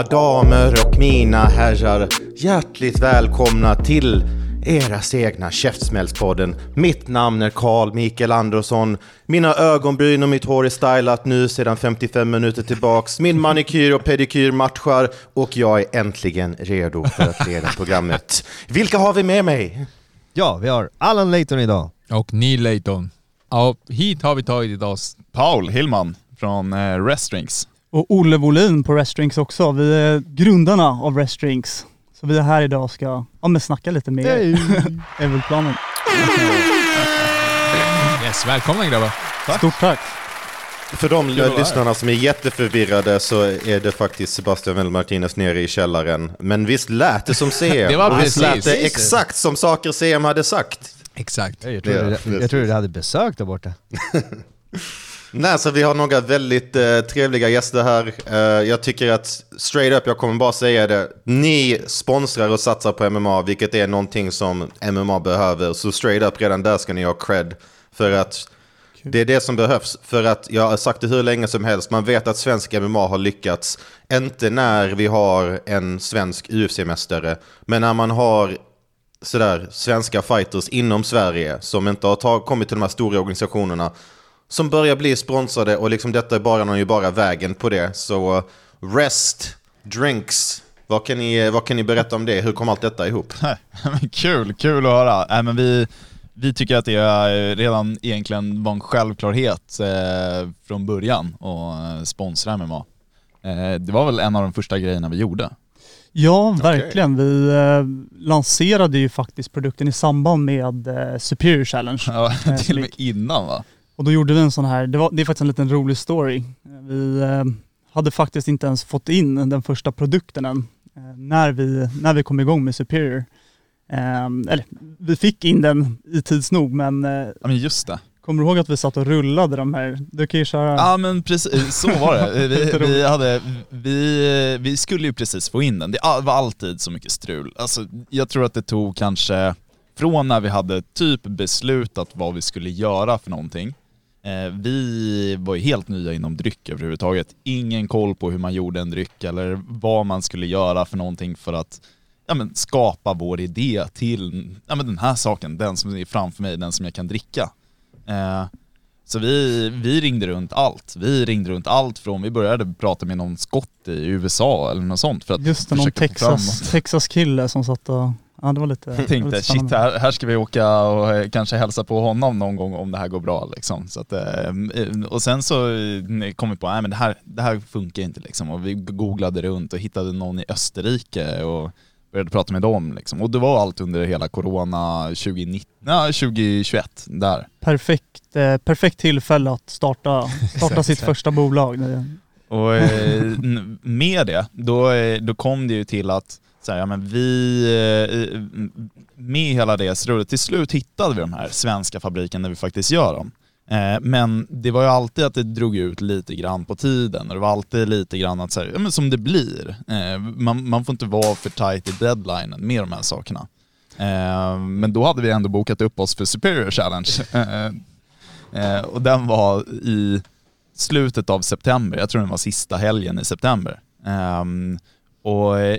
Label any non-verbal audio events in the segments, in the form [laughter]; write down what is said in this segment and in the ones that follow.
Mina damer och mina herrar, hjärtligt välkomna till eras egna Käftsmällspodden. Mitt namn är Carl Mikael Andersson. Mina ögonbryn och mitt hår är stylat nu sedan 55 minuter tillbaks. Min manikyr och pedikyr matchar och jag är äntligen redo för att leda programmet. Vilka har vi med mig? Ja, vi har Allan Layton idag. Och Neil Layton. Ja, hit har vi tagit idag. Paul Hillman från eh, Restrings. Och Olle Wolin på Restdrinks också. Vi är grundarna av Restdrinks. Så vi är här idag och ska ja, men snacka lite med er. [laughs] är väl planen. Yes, välkomna grabbar. Stort tack. För de lyssnarna som är jätteförvirrade så är det faktiskt Sebastian Well Martinez nere i källaren. Men visst lät det som CM? [laughs] Det var och visst lät precis. det exakt som saker CM hade sagt? Exakt. Jag trodde, Det- jag trodde du hade besök där borta. [laughs] Nej, så vi har några väldigt eh, trevliga gäster här. Eh, jag tycker att, straight up, jag kommer bara säga det. Ni sponsrar och satsar på MMA, vilket är någonting som MMA behöver. Så straight up, redan där ska ni ha cred. För att det är det som behövs. För att, jag har sagt det hur länge som helst, man vet att svensk MMA har lyckats. Inte när vi har en svensk UFC-mästare, men när man har sådär, svenska fighters inom Sverige som inte har tag- kommit till de här stora organisationerna som börjar bli sponsrade och liksom detta är bara, ju bara vägen på det. Så uh, rest, drinks, vad kan, ni, vad kan ni berätta om det? Hur kom allt detta ihop? [laughs] Kul, kul att höra. Äh, men vi, vi tycker att det är redan egentligen var en självklarhet eh, från början att eh, sponsra MMA. Eh, det var väl en av de första grejerna vi gjorde. Ja, verkligen. Vi eh, lanserade ju faktiskt produkten i samband med eh, Superior Challenge. Ja, [laughs] Eh, till och med innan va? Och då gjorde vi en sån här, det, var, det är faktiskt en liten rolig story. Vi eh, hade faktiskt inte ens fått in den första produkten än eh, när, vi, när vi kom igång med Superior. Eh, eller vi fick in den i tids nog men eh, Ja men just det. kommer du ihåg att vi satt och rullade de här? Du kan ju köra. Ja men precis, så var det. Vi, [laughs] vi, hade, vi, vi skulle ju precis få in den. Det var alltid så mycket strul. Alltså, jag tror att det tog kanske, från när vi hade typ beslutat vad vi skulle göra för någonting. Eh, vi var ju helt nya inom dryck överhuvudtaget. Ingen koll på hur man gjorde en dryck eller vad man skulle göra för någonting för att ja, men, skapa vår idé till ja, men den här saken, den som är framför mig, den som jag kan dricka. Eh, så vi, vi ringde runt allt. Vi ringde runt allt från, vi började prata med någon skott i USA eller något sånt för att Just det, någon Texas, Texas kille som satt och, ja det var lite, var tänkte lite shit, här, här ska vi åka och eh, kanske hälsa på honom någon gång om det här går bra liksom. Så att, eh, och sen så eh, kom vi på, nej men det här, det här funkar inte liksom. Och vi googlade runt och hittade någon i Österrike och började prata med dem liksom. Och det var allt under hela corona 2019, ja, 2021 där. Perfekt, eh, perfekt tillfälle att starta, [laughs] starta sitt första bolag. Och eh, med det, då, då kom det ju till att så här, ja, men vi, eh, med hela det strullet, till slut hittade vi de här svenska fabriken där vi faktiskt gör dem. Eh, men det var ju alltid att det drog ut lite grann på tiden och det var alltid lite grann att så här, ja, men som det blir. Eh, man, man får inte vara för tight i deadlinen med de här sakerna. Men då hade vi ändå bokat upp oss för Superior Challenge. [laughs] Och den var i slutet av september, jag tror den var sista helgen i september. Ehm, och eh,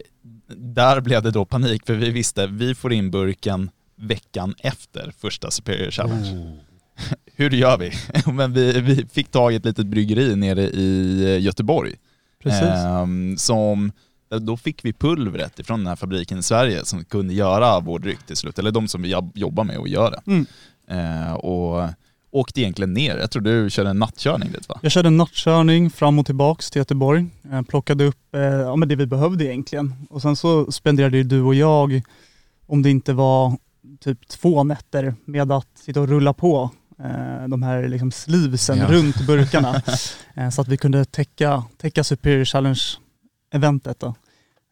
där blev det då panik för vi visste, vi får in burken veckan efter första Superior Challenge. [laughs] Hur gör vi? [laughs] Men vi, vi fick tag i ett litet bryggeri nere i Göteborg. Precis. Ehm, som, då fick vi pulvret ifrån den här fabriken i Sverige som kunde göra vår dryck till slut, eller de som vi jobb- jobbar med och gör det. Mm. Eh, och, åkte egentligen ner. Jag tror du körde en nattkörning dit va? Jag körde en nattkörning fram och tillbaks till Göteborg. Eh, plockade upp eh, ja, men det vi behövde egentligen. Och sen så spenderade ju du och jag, om det inte var typ två nätter, med att sitta och rulla på eh, de här liksom slivsen Ja. runt burkarna. [laughs] eh, så att vi kunde täcka, täcka Superior Challenge-eventet då.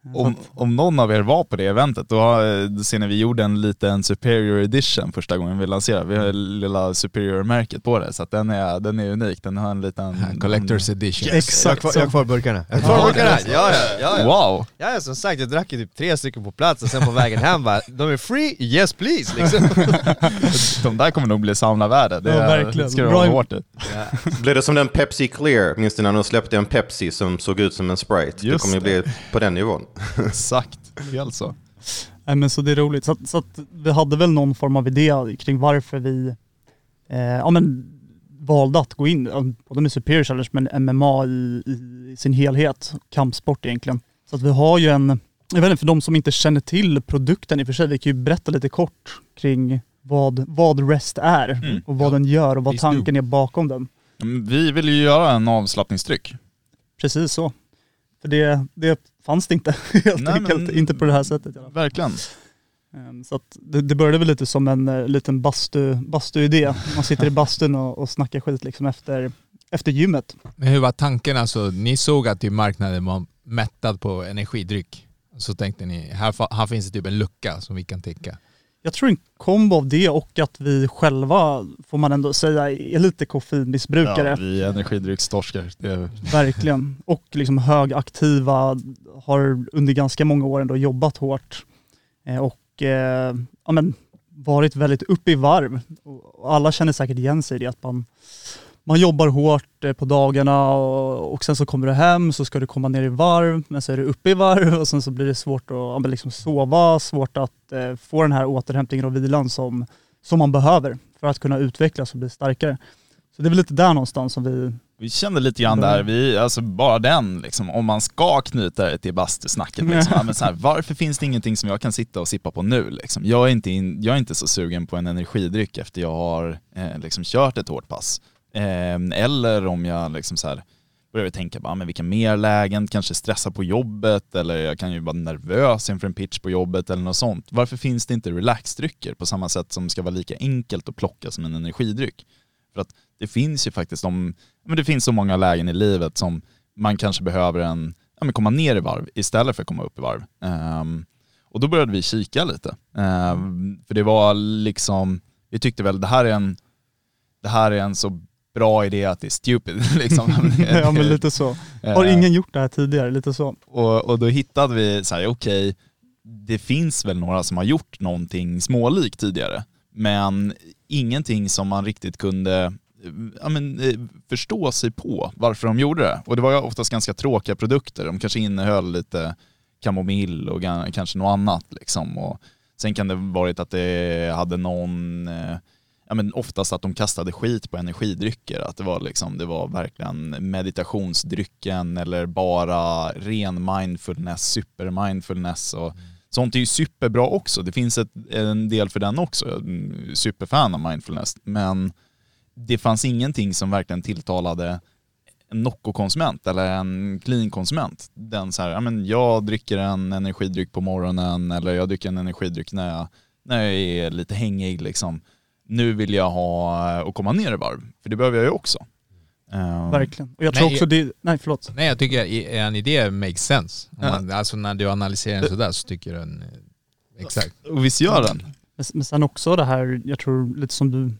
Eh, Om, om någon av er var på det eventet, då, har- då ser ni vi gjorde en liten Superior Edition första gången vi lanserade. Vi har lilla Superior-märket på det, så att den, är, den är unik. Den har en liten... Collectors edition. Jag har Exakt jag har kvar burkarna. Jag kvar burkarna! Ja, ja, ja, ja. Wow! Ja, ja, som sagt, jag drack ju typ tre stycken på plats och sen på vägen hem bara, de är free, yes please liksom. [laughs] De där kommer nog bli samlarvärde. Det Ja, är- verkligen. ska im- hårt i. Blev det som den Pepsi Clear? Minns du när de släppte en Pepsi som såg ut som en Sprite? det Just kommer ju det. bli på den nivån. [laughs] Exakt, helt så. Nej men så det är roligt. Så, så att vi hade väl någon form av idé kring varför vi eh, ja, men valde att gå in, ja, både med Superior Challenge men MMA i, i sin helhet, kampsport egentligen. Så att vi har ju en, jag vet inte, för de som inte känner till produkten i och för sig, vi kan ju berätta lite kort kring vad, vad REST är Mm. och vad den gör och vad Please tanken är bakom den. Mm, Vi vill ju göra en avslappningsdryck. Precis så. För det, det fanns det inte [laughs] helt Nej, enkelt, men- inte på det här sättet. Verkligen. Ehm, Så att det, det började väl lite som en eh, liten bastu, bastuidé. Man sitter i [laughs] bastun och, och snackar skit liksom efter, efter gymmet. Men hur var tanken alltså? Ni såg att typ marknaden var mättad på energidryck. Så tänkte ni, här, här finns det typ en lucka som vi kan täcka. Jag tror en kombo av det och att vi själva, får man ändå säga, är lite koffeinmissbrukare. Ja, vi är energidryckstorskar. Verkligen. Och liksom högaktiva, har under ganska många år ändå jobbat hårt. Eh, Och eh, ja, men, varit väldigt uppe i varv. Och alla känner säkert igen sig i det att man, man jobbar hårt eh, på dagarna och, och sen så kommer du hem så ska du komma ner i varv men så är du uppe i varv och sen så blir det svårt att liksom sova, svårt att eh, få den här återhämtningen och vilan som, som man behöver för att kunna utvecklas och bli starkare. Så det är väl lite där någonstans som vi Vi kände lite grann där, vi, alltså bara den liksom, om man ska knyta det till bastusnacket [laughs] liksom, men så här, varför finns det ingenting som jag kan sitta och sippa på nu liksom? Jag är inte, in, jag är inte så sugen på en energidryck efter jag har eh, liksom kört ett hårt pass. Ehm, eller om jag liksom så här, börjar tänka, bara, ah, men vilka mer lägen, kanske stressa på jobbet eller jag kan ju vara nervös inför en pitch på jobbet eller något sånt. Varför finns det inte relaxdrycker på samma sätt som ska vara lika enkelt att plocka som en energidryck? För att det finns ju faktiskt de, men det finns så många lägen i livet som man kanske behöver en, ja, men komma ner i varv istället för att komma upp i varv. Um, och då började vi kika lite. Um, för det var liksom, vi tyckte väl det här är en, det här är en så bra idé att det är stupid. [laughs] Liksom. [laughs] ja men lite så. Har Eh, ingen gjort det här tidigare? Lite så. och, och då hittade vi så här, okej, det finns väl några som har gjort någonting smålikt tidigare, men ingenting som man riktigt kunde ja, men, eh, förstå sig på varför de gjorde det. Och det var ju oftast ganska tråkiga produkter, de kanske innehöll lite kamomill och kanske något annat. Liksom. Och sen kan det varit att det hade någon eh, ja, men oftast att de kastade skit på energidrycker. Att det var, liksom, det var verkligen meditationsdrycken eller bara ren mindfulness, supermindfulness. Och sånt är ju superbra också. Det finns ett, en del för den också. Jag Superfan av mindfulness. Men det fanns ingenting som verkligen tilltalade en Nocco-konsument eller en clean-konsument. Den så här, ja, men jag dricker en energidryck på morgonen eller jag dricker en energidryck när jag, när jag är lite hängig liksom. Nu vill jag ha och komma ner i varv, för det behöver jag ju också. Ehm, Verkligen. Och jag tror Nej, också det, nej förlåt. Nej jag tycker en idé makes sense. Ja. man, alltså när du analyserar den sådär så tycker jag den... eh, Exakt. Och visst gör den? Men, men sen också det här, jag tror lite som du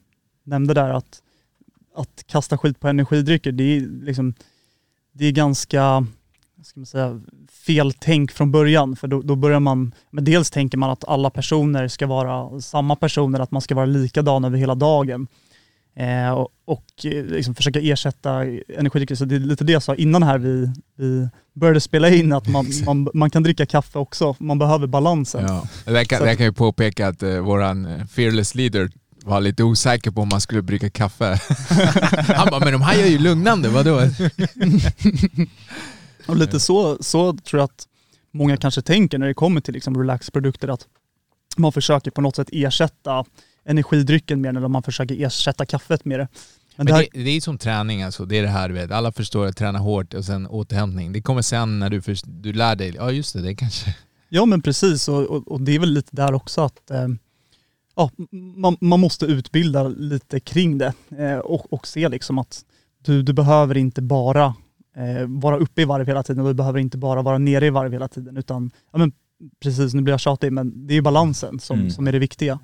nämnde där att, att kasta skit på energidrycker, det är liksom, det är ganska, ska man säga, fel tänk från början. För då, då börjar man, men dels tänker man att alla personer ska vara samma personer, att man ska vara likadan över hela dagen. Eh, och och eh, liksom försöka ersätta energidrycker. Så det är lite det jag sa innan här vi, vi började spela in, att man, [laughs] man, man kan dricka kaffe också. Man behöver balansen. Ja. Där, kan, där kan jag påpeka att eh, våran eh, fearless leader var lite osäker på om man skulle brygga kaffe. [laughs] Han bara, men de här gör ju lugnande, vadå? [laughs] Och lite så, så tror jag att många kanske tänker när det kommer till liksom relaxprodukter att man försöker på något sätt ersätta energidrycken mer eller om man försöker ersätta kaffet med det. Men Men det här, det, det är som träning alltså, det är det här du vet. Alla förstår att träna hårt och sen återhämtning. Det kommer sen när du, först, du lär dig, ja just det, det kanske... Ja men precis och, och, och det är väl lite där också att eh, ja, man, man måste utbilda lite kring det eh, och, och se liksom att du, du behöver inte bara eh, vara uppe i varv hela tiden och du behöver inte bara vara nere i varv hela tiden utan ja, men precis, nu blir jag tjatig men det är ju balansen som, Mm. som är det viktiga.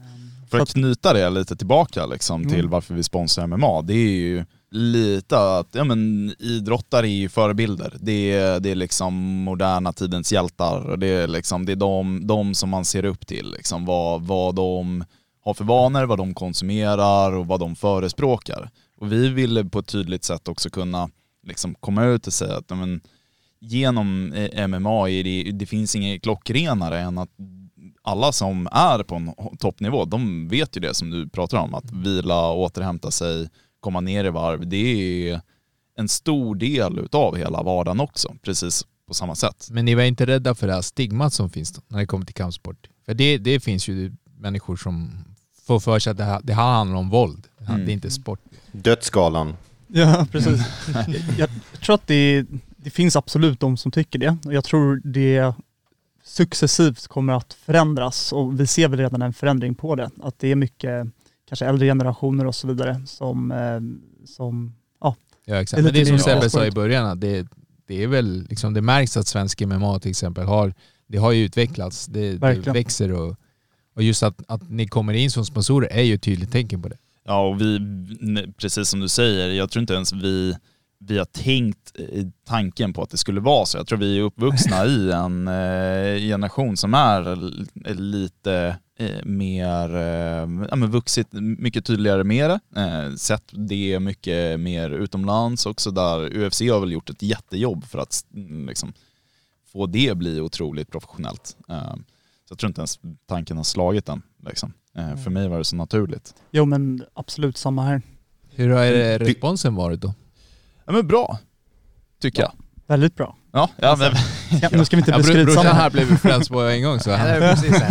För Så att knyta det lite tillbaka liksom, Mm. till varför vi sponsrar MMA, det är ju lite att ja, men, idrottare är ju förebilder. Det är, det är liksom moderna tidens hjältar. Det är, liksom, det är de, de som man ser upp till. Liksom, vad, vad de har för vanor, vad de konsumerar och vad de förespråkar. Och vi ville på ett tydligt sätt också kunna liksom, komma ut och säga att men, genom eh, MMA är det, det finns inget klockrenare än att alla som är på en toppnivå, de vet ju det som du pratar om, att vila, återhämta sig, komma ner i varv. Det är en stor del utav hela vardagen också, precis på samma sätt. Men ni var inte rädda för det här stigmat som finns då, när det kommer till kampsport? För det, det finns ju människor som får för sig att det här, det här handlar om våld. Det här- Mm. Det är inte sport. Dödsskalan. Ja precis. jag, tror att det, det finns absolut de som tycker det och jag tror det successivt kommer att förändras och vi ser väl redan en förändring på det. Att det är mycket kanske äldre generationer och så vidare som, eh, som ja, Ja Det exakt. är Men det är som Sebbe sa i början, det, det är väl liksom, det märks att svensk MMA till exempel har, det har ju utvecklats. Det, det växer och, och just att, att ni kommer in som sponsorer är ju ett tydligt tecken på det. Ja, och vi, precis som du säger, jag tror inte ens vi, vi har tänkt tanken på att det skulle vara så. Jag tror vi är uppvuxna i en eh, generation som är lite eh, mer, eh, ja men vuxit mycket tydligare med det. Eh, sett det mycket mer utomlands också där UFC har väl gjort ett jättejobb för att liksom, få det bli otroligt professionellt. Eh, så jag tror inte ens tanken har slagit den. Liksom. Eh, för mig var det så naturligt. jo men absolut samma här. Hur har er responsen varit då? Ja men bra, tycker jag. Väldigt bra. Ja, ja men... Ja, nu ska vi inte Ja, bli bro- brorsan skrytsamma. här blev på en gång så han, precis.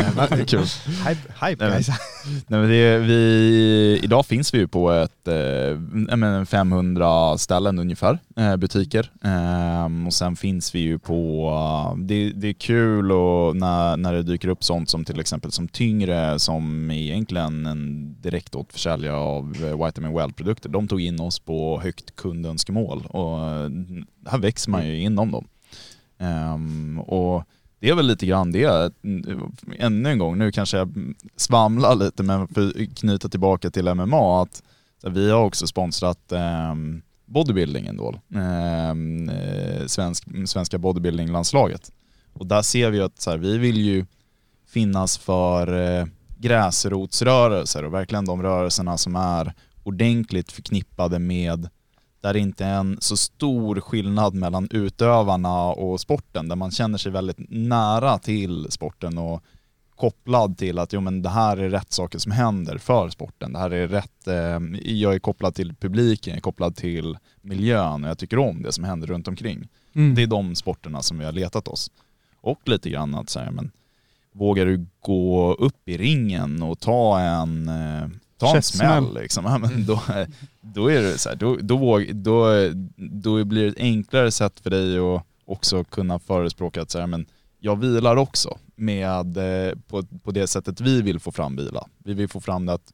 [laughs] Kul. Hype, hype Nej, guys. [laughs] Nej, men det, vi, idag finns vi ju på ett, eh, jag menar 500 ställen ungefär, eh, butiker. Ehm, och sen finns vi ju på, eh, det, det är kul och när, när det dyker upp sånt som till exempel som tyngre, som är egentligen en direktåtförsäljare av eh, Vitamin Well-produkter. De tog in oss på högt kundönskemål och eh, här växer man ju inom dem. Um, och det är väl lite grann det, ännu en gång, nu kanske jag svamlar lite men för att knyta tillbaka till MMA, att vi har också sponsrat ehm, um, bodybuildingen då, um, ehm, eh, svensk, svenska bodybuildinglandslaget. Och där ser vi att så här, vi vill ju finnas för uh, gräsrotsrörelser och verkligen de rörelserna som är ordentligt förknippade med där det inte är en så stor skillnad mellan utövarna och sporten, där man känner sig väldigt nära till sporten och kopplad till att jo, men det här är rätt saker som händer för sporten. Det här är rätt, eh, jag är kopplad till publiken, jag är kopplad till miljön och jag tycker om det som händer runt omkring. Mm. Det är de sporterna som vi har letat oss. Och lite grann att säga, men vågar du gå upp i ringen och ta en, eh, ta en smäll liksom, ja, men då, då är det så här, då, då, då, då blir det ett enklare sätt för dig att också kunna förespråka att säga, men jag vilar också med, eh, på, på det sättet vi vill få fram vila. Vi vill få fram det att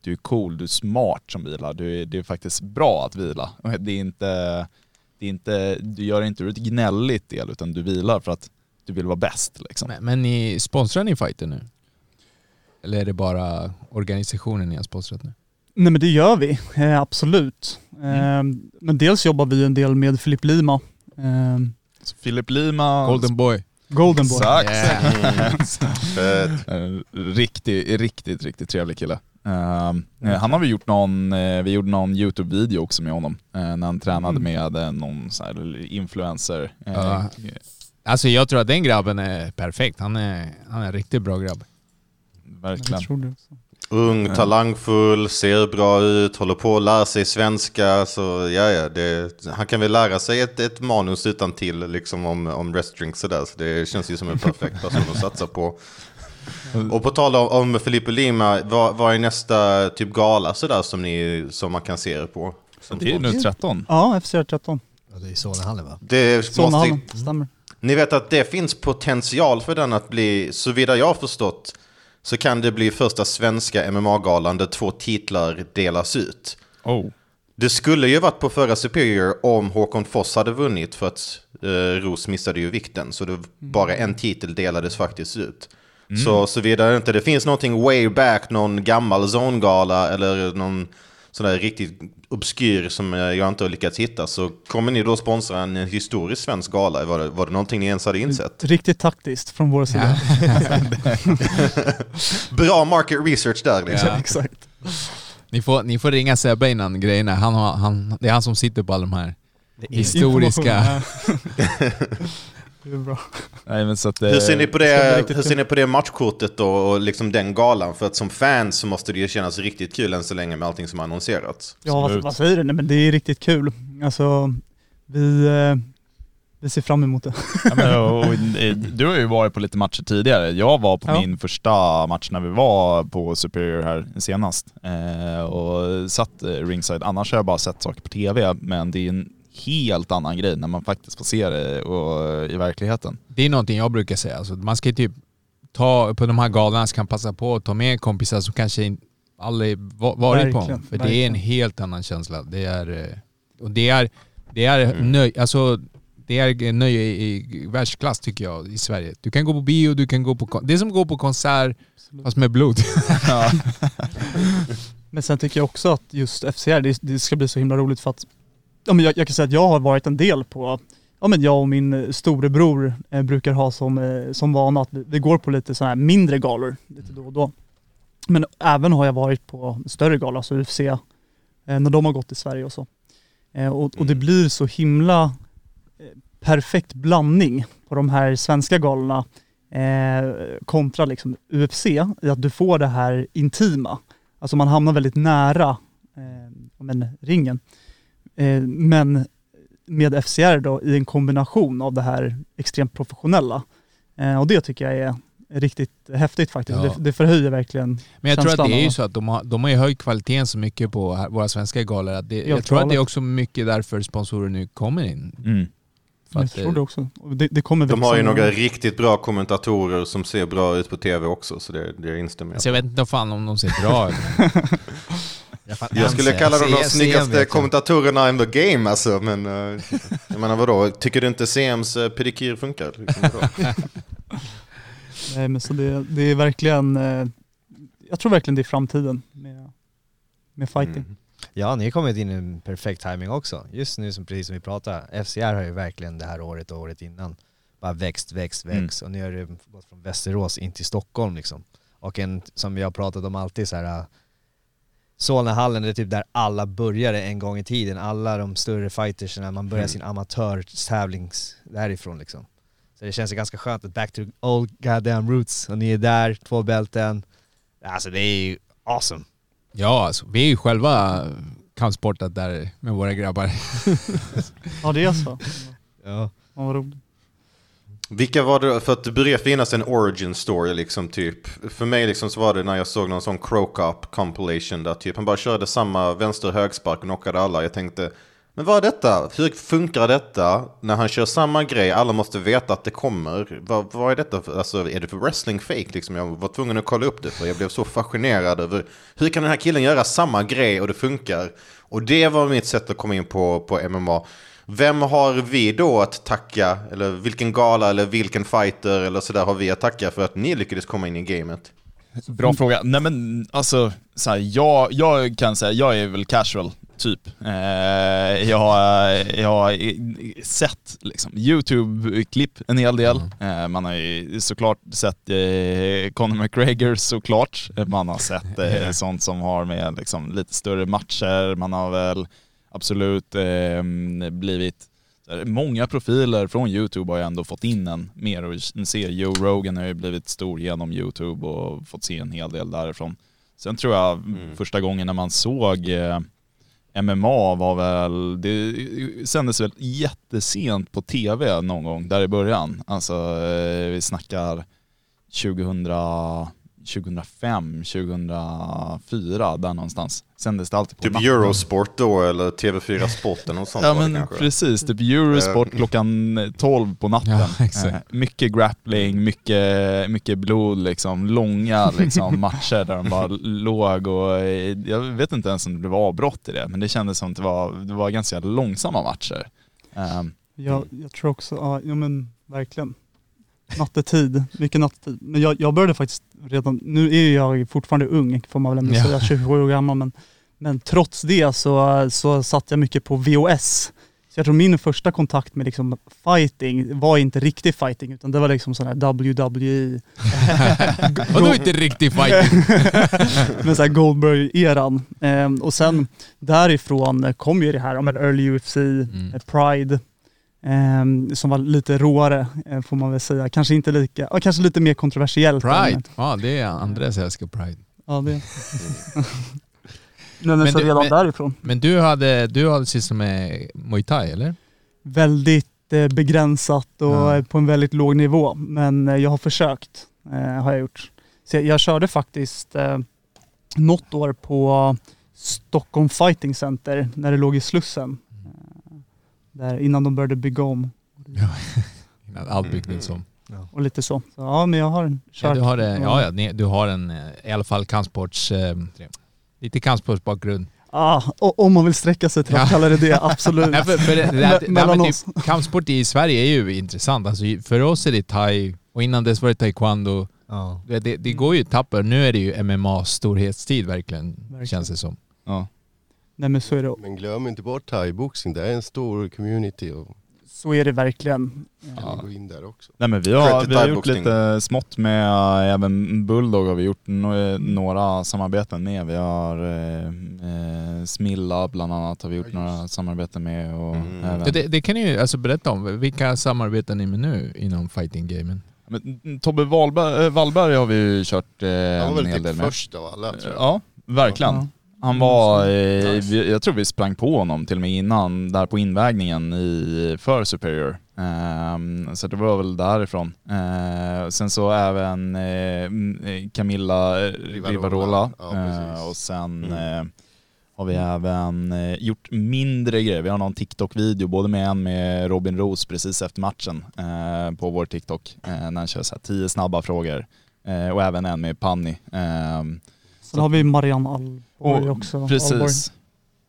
du är cool, du är smart som vilar, du är, det är faktiskt bra att vila. [laughs] Det är inte, det är inte, du gör inte ur ett gnälligt del utan du vilar för att du vill vara bäst. Liksom. men, men ni, sponsrar ni fighter nu? Eller är det bara organisationen ni har sponsrat nu? Nej men det gör vi, eh, absolut. Eh, men dels jobbar vi en del med Filip Lima, eh, Så Filip Lima, Golden boy. Golden Boy. Exakt. [laughs] Fett. Eh, Riktigt, riktigt, riktigt trevlig kille. Eh, eh, han har vi gjort någon, eh, vi gjorde någon YouTube-video också med honom, eh, när han tränade Mm. med någon så här influencer. Ja. Alltså jag tror att den grabben är perfekt. Han är, han är en riktigt bra grabb. Verkligen. Jag tror det också. Ung, talangfull, ser bra ut, håller på att lära sig svenska. Så ja, ja, det, han kan väl lära sig ett, ett manus utan till liksom om, om wrestling sådär. Så det känns ju som en perfekt person att satsa på. [laughs] Och på tal om, om Felipe Lima, vad, vad är nästa typ gala sådär som, ni, som man kan se er på? Som Det är nu 13. Ja, FCR 13. Ja, det är Solnahallen va? det måste, Solnahallen, stämmer. Ni vet att det finns potential för den att bli, såvida jag har förstått, så kan det bli första svenska MMA-galan där två titlar delas ut. Oh. Det skulle ju varit på förra Superior om Håkon Foss hade vunnit för att eh, Ros missade ju vikten. Så det bara en titel delades faktiskt ut. Så såvida det inte det finns någonting way back, någon gammal zongala eller någon sån där riktigt obskyr som eh, jag inte har lyckats hitta så kommer ni då sponsra en historisk svensk gala? Var det, var det någonting ni ens hade insett? Riktigt taktiskt från vår sida. [laughs] Bra market research där liksom. Ja. Exakt. Ni får, ni får ringa Sebbe innan grejerna. Han har, han, det är han som sitter på alla de här historiska... [laughs] Det är bra. Nej, men så att, Hur ser ni på det, hur ser ni på det matchkortet då och liksom den galan? För att som fan så måste det ju kännas riktigt kul än så länge med allting som har annonserats. Ja, vad, vad säger du? Nej, men det är riktigt kul. Alltså, vi, eh, vi ser fram emot det. Ja, men, [laughs] och, och, eh, du har ju varit på lite matcher tidigare. Jag var på Ja. min första match när vi var på Superior här senast eh, och satt eh, ringside. Annars har jag bara sett saker på TV, men det är en helt annan grej när man faktiskt får se det och, i verkligheten. Det är någonting jag brukar säga. Alltså, man ska ju typ ta på de här galorna, så kan passa på att ta med kompisar som kanske aldrig va- varit på Verkligen, dem. För det är en verkligen. helt annan känsla. Det är, eh, och det är, det är nöj, alltså det är nöje i, världsklass tycker jag i Sverige. Du kan gå på bio, du kan gå på... Det är som att gå på konsert fast med blod. [laughs] Men sen tycker jag också att just FCR, det, det ska bli så himla roligt för att ja, men jag, jag kan säga att jag har varit en del på, ja men jag och min storebror eh, brukar ha som, eh, som vana att vi, vi går på lite sådana här mindre galor lite då och då. Men även har jag varit på större galor, alltså UFC, eh, när de har gått i Sverige och så. Eh, och, och det blir så himla eh, perfekt blandning på de här svenska galorna eh, kontra liksom UFC, i att du får det här intima. Alltså man hamnar väldigt nära eh, men, ringen. Eh, men med FCR då i en kombination av det här extremt professionella. Eh, och det tycker jag är riktigt häftigt faktiskt. Ja. Det, det förhöjer verkligen Men jag tror att det är ju så att de har, de har ju höjt kvaliteten så mycket på våra svenska galor. Att det, jag tror att det är också mycket därför sponsorer nu kommer in. Mm. Jag tror eh, det också. Det, det kommer De har ju några riktigt bra kommentatorer som ser bra ut på tv också, så det, det instämmer jag Så jag vet inte fan om de ser bra ut. [laughs] Jag skulle kalla dem de snyggaste kommentatorerna in the game alltså, men uh, jag menar vadå, tycker du inte CMs uh, pedikyr funkar? Liksom? [laughs] Nej men så det, det är verkligen, eh, jag tror verkligen det är framtiden med, med fighting. Mm. Ja, ni har kommit in i en perfekt timing också. Just nu, som, precis som vi pratar, FCR har ju verkligen det här året och året innan bara växt, växt, Mm. växt och nu har det gått från Västerås in till Stockholm liksom. Och en, som vi har pratat om alltid så här. Solnahallen det är typ där alla började en gång i tiden, alla de större fightersna, man börjar Mm. sin amatörtävlings därifrån liksom. Så det känns ganska skönt att back to old goddamn roots, och ni är där, två bälten. Alltså det är ju awesome. Ja, alltså, vi är ju själva kampsportat där med våra grabbar. [laughs] Ja det är så. Ja. Ja, vad roligt. Vilka var det, för att det började finnas en origin story liksom typ. För mig liksom så var det när jag såg någon sån croak up compilation där typ han bara körde samma vänster högspark och knockade alla. Jag tänkte, men vad är detta? Hur funkar detta när han kör samma grej? Alla måste veta att det kommer. Vad, vad är detta? För, alltså är det för wrestling fake liksom? Jag var tvungen att kolla upp det för jag blev så fascinerad över hur kan den här killen göra samma grej och det funkar? Och det var mitt sätt att komma in på, på MMA. Vem har vi då att tacka, eller vilken gala eller vilken fighter eller sådär har vi att tacka för att ni lyckades komma in i gamet? Bra fråga. Nej men alltså, så här, jag, jag kan säga, jag är väl casual, typ. Eh, jag, har- jag har sett liksom, YouTube-klipp en hel del. Eh, man har ju såklart sett eh, Conor McGregor såklart. Man har sett eh, [laughs] sånt som har med liksom, lite större matcher. Man har väl absolut eh, blivit Många profiler från YouTube har ju ändå fått in en mer och ser Joe Rogan har ju blivit stor genom YouTube och fått se en hel del därifrån. Sen tror jag första gången när man såg eh, MMA var väl, det sändes väl jättesent på tv någon gång där i början. Alltså eh, vi snackar 2000, 2005, 2004, där någonstans. Sändes det alltid på Typ natten. Eurosport då eller TV4 Sport eller något sånt Ja men kanske. precis, typ Eurosport Eh. klockan 12 på natten. [laughs] Ja, exakt. Eh, mycket grappling, mycket, mycket blod liksom, långa liksom, [laughs] matcher där de bara låg och eh, jag vet inte ens om det var avbrott i det, men det kändes som att det var, det var ganska långsamma matcher. Ehm, Jag, jag tror också, ja, ja men verkligen. Nattetid, mycket nattetid. Men jag, jag började faktiskt redan, nu är jag fortfarande ung får man väl ändå säga, 27 år gammal men, men trots det så, så satt jag mycket på VOS. Så jag tror min första kontakt med liksom fighting var inte riktig fighting utan det var liksom sån här WWE. [laughs] Vadå inte riktig fighting? [laughs] med så här Goldberg-eran. Ehm, och sen därifrån kom ju det här, men early UFC, Mm. Pride, som var lite råare eh, får man väl säga. Kanske inte lika, ja, kanske lite mer kontroversiellt. Pride, ja det är Andres älskar Pride. Ja, det. [laughs] men, men så du- redan men- därifrån. Men du hade, du hade sysslat med Muay Thai eller? Väldigt eh, begränsat och Ja. eh, på en väldigt låg nivå. Men eh, jag har försökt, eh, har jag gjort. Så jag, jag körde faktiskt eh, något år på Stockholm Fighting Center när det låg i Slussen. Där innan de började bygga om [laughs] Innan allt byggdes om. och lite så. så ja, men jag har Ja, kört. du har, ja, ja, du har en, eh, i alla fall kampsports, eh, lite kampsportsbakgrund. Ah, och, om man vill sträcka sig till att Ja. kalla det det, [laughs] absolut. Nej, för, för det, det, det, det, mellan oss. typ, kampsport i Sverige är ju intressant. Alltså, för oss är det thai och innan dess var det taekwondo. Ja. Det, det, det går ju tapper. Nu är det ju MMA-storhetstid verkligen, Verkligen. känns det som. ja. Nej men så är det, Men glöm inte bort thaiboxning, det är en stor community och så är det verkligen. Kan gå in där också. Nej men vi har, vi har gjort lite smått med eh, även Bulldog har vi gjort några samarbeten med. Vi har eh, eh, Smilla bland annat har vi gjort några samarbeten med och Mm. även... Ja, det, det kan ni ju alltså berätta om. Vilka samarbetar ni med nu inom fighting-gamen? Men, Tobbe Wahlberg, eh, Wallberg har vi ju kört eh, Han var en väl hel typ del med. först av alla tror jag. Ja, verkligen. Ja. Han var, eh, Nice. jag tror vi sprang på honom till och med innan, där på invägningen i, för Superior. Ehm, så det var väl därifrån. Eh, sen så även mm, eh, Camilla Rivarola. Rivarola. Ja. Eh, och sen Mm. har vi även gjort mindre grejer. Vi har någon TikTok-video, både med en med Robin Roos precis efter matchen på vår TikTok, när han kör så här tio snabba frågor. Och även en med Panni. Ehm, Sen har vi Marianne Alborg och- också. Alborg. Precis.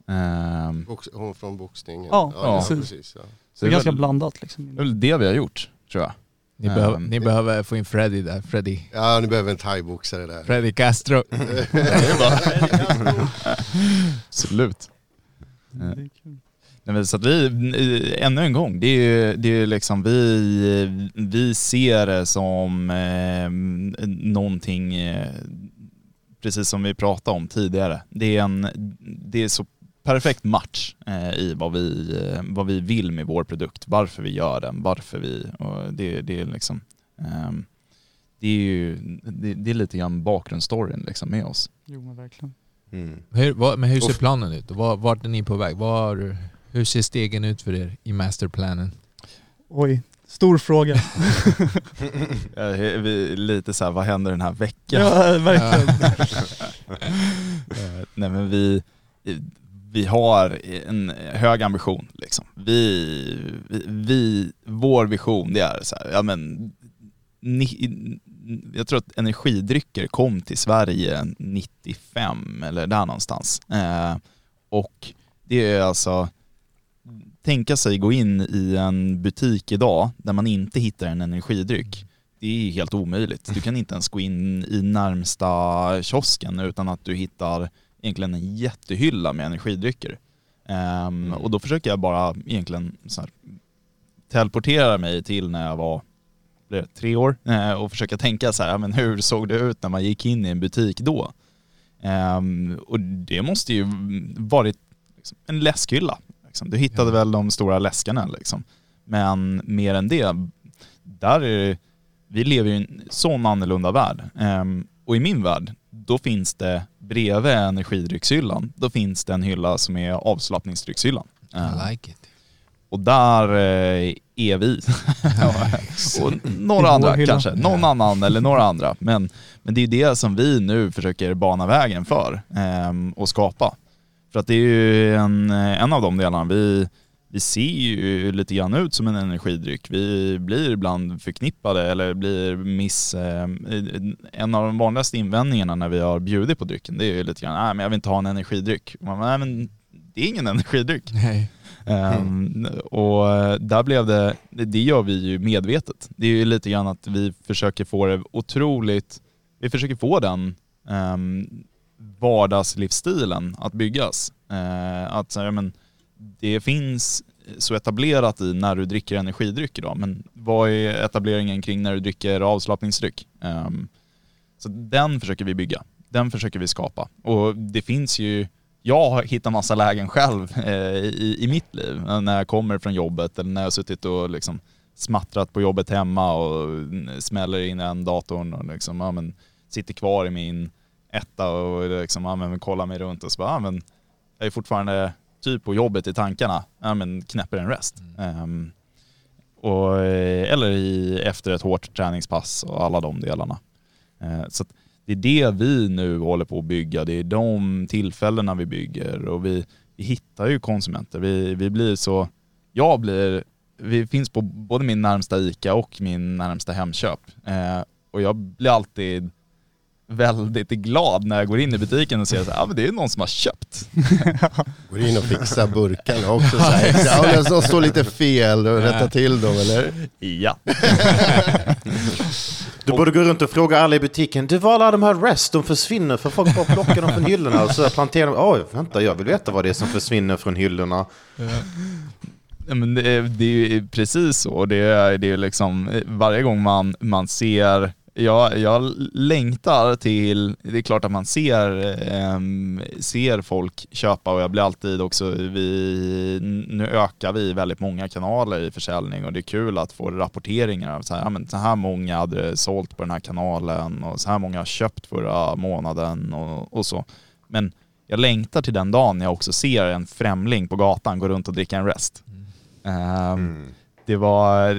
Ehm, Box, hon från boxningen. Ja, ja, precis. precis ja. Så det är ganska väl- blandat Det är liksom. väl det vi har gjort, tror jag. Ni, Ehm, behöver, ni behöver få in Freddy där. Freddy. Ja, ni behöver en thaiboxare där. Freddy Castro. [laughs] Absolut. Nej, men så att vi, ännu en gång, det är ju det är ju liksom vi, vi ser det som eh, någonting, eh, precis som vi pratade om tidigare. Det är en, det är så perfekt match eh, i vad vi, eh, vad vi vill med vår produkt, varför vi gör den, varför vi, och det, det är liksom, ehm, det är ju, det, det är lite grann bakgrundsstoryn liksom med oss. Jo men verkligen. Mm. Hur, vad, men hur ser Uff. planen ut? Var, vart är ni på väg? Var, hur ser stegen ut för er i masterplanen? Oj, stor fråga. [laughs] Vi, lite så här, vad händer den här veckan? ja, verkligen. [laughs] Eh, Nej men vi, vi har en hög ambition liksom. Vi, vi vår vision det är så här, ja men, ni, jag tror att energidrycker kom till Sverige 95 eller där någonstans. Eh, och det är alltså, tänka sig gå in i en butik idag där man inte hittar en energidryck. Det är helt omöjligt. Du kan inte ens gå in i närmsta kiosken utan att du hittar egentligen en jättehylla med energidrycker. Ehm, Och då försöker jag bara egentligen så här, teleportera mig till när jag var tre år eh, och försöka tänka så här, men hur såg det ut när man gick in i en butik då? Ehm, och det måste ju varit en läskhylla. Liksom. Du hittade väl de stora läskarna liksom. Men mer än det, där är det, vi lever i en sån annorlunda värld. Ehm, och i min värld, då finns det bredvid energidryckshyllan, då finns det en hylla som är avslappningsdryckshyllan. Ehm, I like it. Och där eh, är vi. [laughs] [laughs] och några andra kanske, någon annan eller några andra. Men, men det är det som vi nu försöker bana vägen för ehm, och skapa. För att det är ju en, en av de delarna. Vi, vi ser ju lite grann ut som en energidryck. Vi blir ibland förknippade eller blir miss... Eh, en av de vanligaste invändningarna när vi har bjudit på drycken det är ju lite grann, nej men jag vill inte ha en energidryck. Man, nej men det är ingen energidryck. Nej. Ehm, och där blev det, det gör vi ju medvetet. Det är ju lite grann att vi försöker få det otroligt, vi försöker få den um, vardagslivsstilen att byggas. Eh, att så här, men, det finns så etablerat i när du dricker energidryck idag, men vad är etableringen kring när du dricker avslappningsdryck? Eh, så den försöker vi bygga, den försöker vi skapa. Och det finns ju, jag har hittat massa lägen själv eh, i, i mitt liv, när jag kommer från jobbet eller när jag har suttit och liksom smattrat på jobbet hemma och smäller in en datorn och liksom, ja, men, sitter kvar i min etta och liksom, ja, men, kollar mig runt och så bara, ja, men, jag är fortfarande typ på jobbet i tankarna, ja, men knäpper en rest. Ehm, och, eh, eller i, efter ett hårt träningspass och alla de delarna. Eh, så det är det vi nu håller på att bygga, det är de tillfällena vi bygger och vi, vi hittar ju konsumenter. Vi, vi blir så, jag blir, vi finns på både min närmsta ICA och min närmsta Hemköp. Eh, och jag blir alltid väldigt glad när jag går in i butiken och ser att ah, men det är någon som har köpt. [laughs] Går in och fixar burkarna [laughs] också så här. Ja, de står lite fel och rätta till dem eller? Ja. [laughs] Du borde gå runt och fråga alla i butiken. Du, var alla de här rest, de försvinner för folk bara plockar dem från hyllorna och så planterar de. Oj, vänta, jag vill veta vad det är som försvinner från hyllorna. Ja, men det, är, det är ju precis så. Det är, det är liksom varje gång man, man ser jag, jag längtar till, det är klart att man ser, ehm, ser folk köpa och jag blir alltid också, vi, nu ökar vi väldigt många kanaler i försäljning och det är kul att få rapporteringar av så här, ja, men så här många hade sålt på den här kanalen och så här många har köpt förra månaden och, och så. Men jag längtar till den dagen jag också ser en främling på gatan gå runt och dricka en rest. Ehm, Det var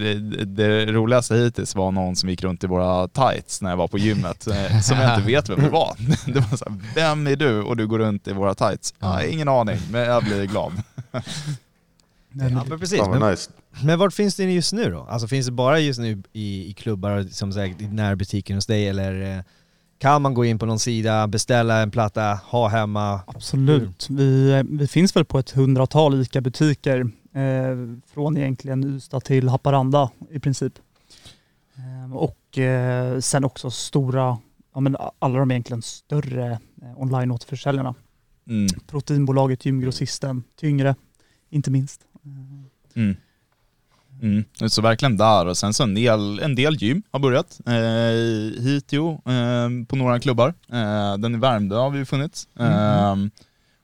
det, roligaste hittills var någon som gick runt i våra tights när jag var på gymmet, eh, som jag inte vet vem det var. [laughs] Det var så här, vem är du och du går runt i våra tights? Ja, ingen aning, men jag blir glad. [laughs] Ja, men precis. Men, nice. men vart finns det just nu då? Alltså finns det bara just nu i, i klubbar som sagt i närbutiken hos dig eller eh, kan man gå in på någon sida, beställa en platta, ha hemma? Absolut. Vi, vi finns väl på ett hundratal ICA-butiker eh, från egentligen Ystad till Haparanda i princip. Eh, och eh, sen också stora, ja men alla de egentligen större eh, online-återförsäljarna. Mm. Proteinbolaget, Gymgrossisten, Tyngre, inte minst. Mm. Mm. Så verkligen där och sen så en del, en del gym har börjat. Eh, Hitio eh, på några klubbar. Eh, den i Värmdö har vi funnits. Eh,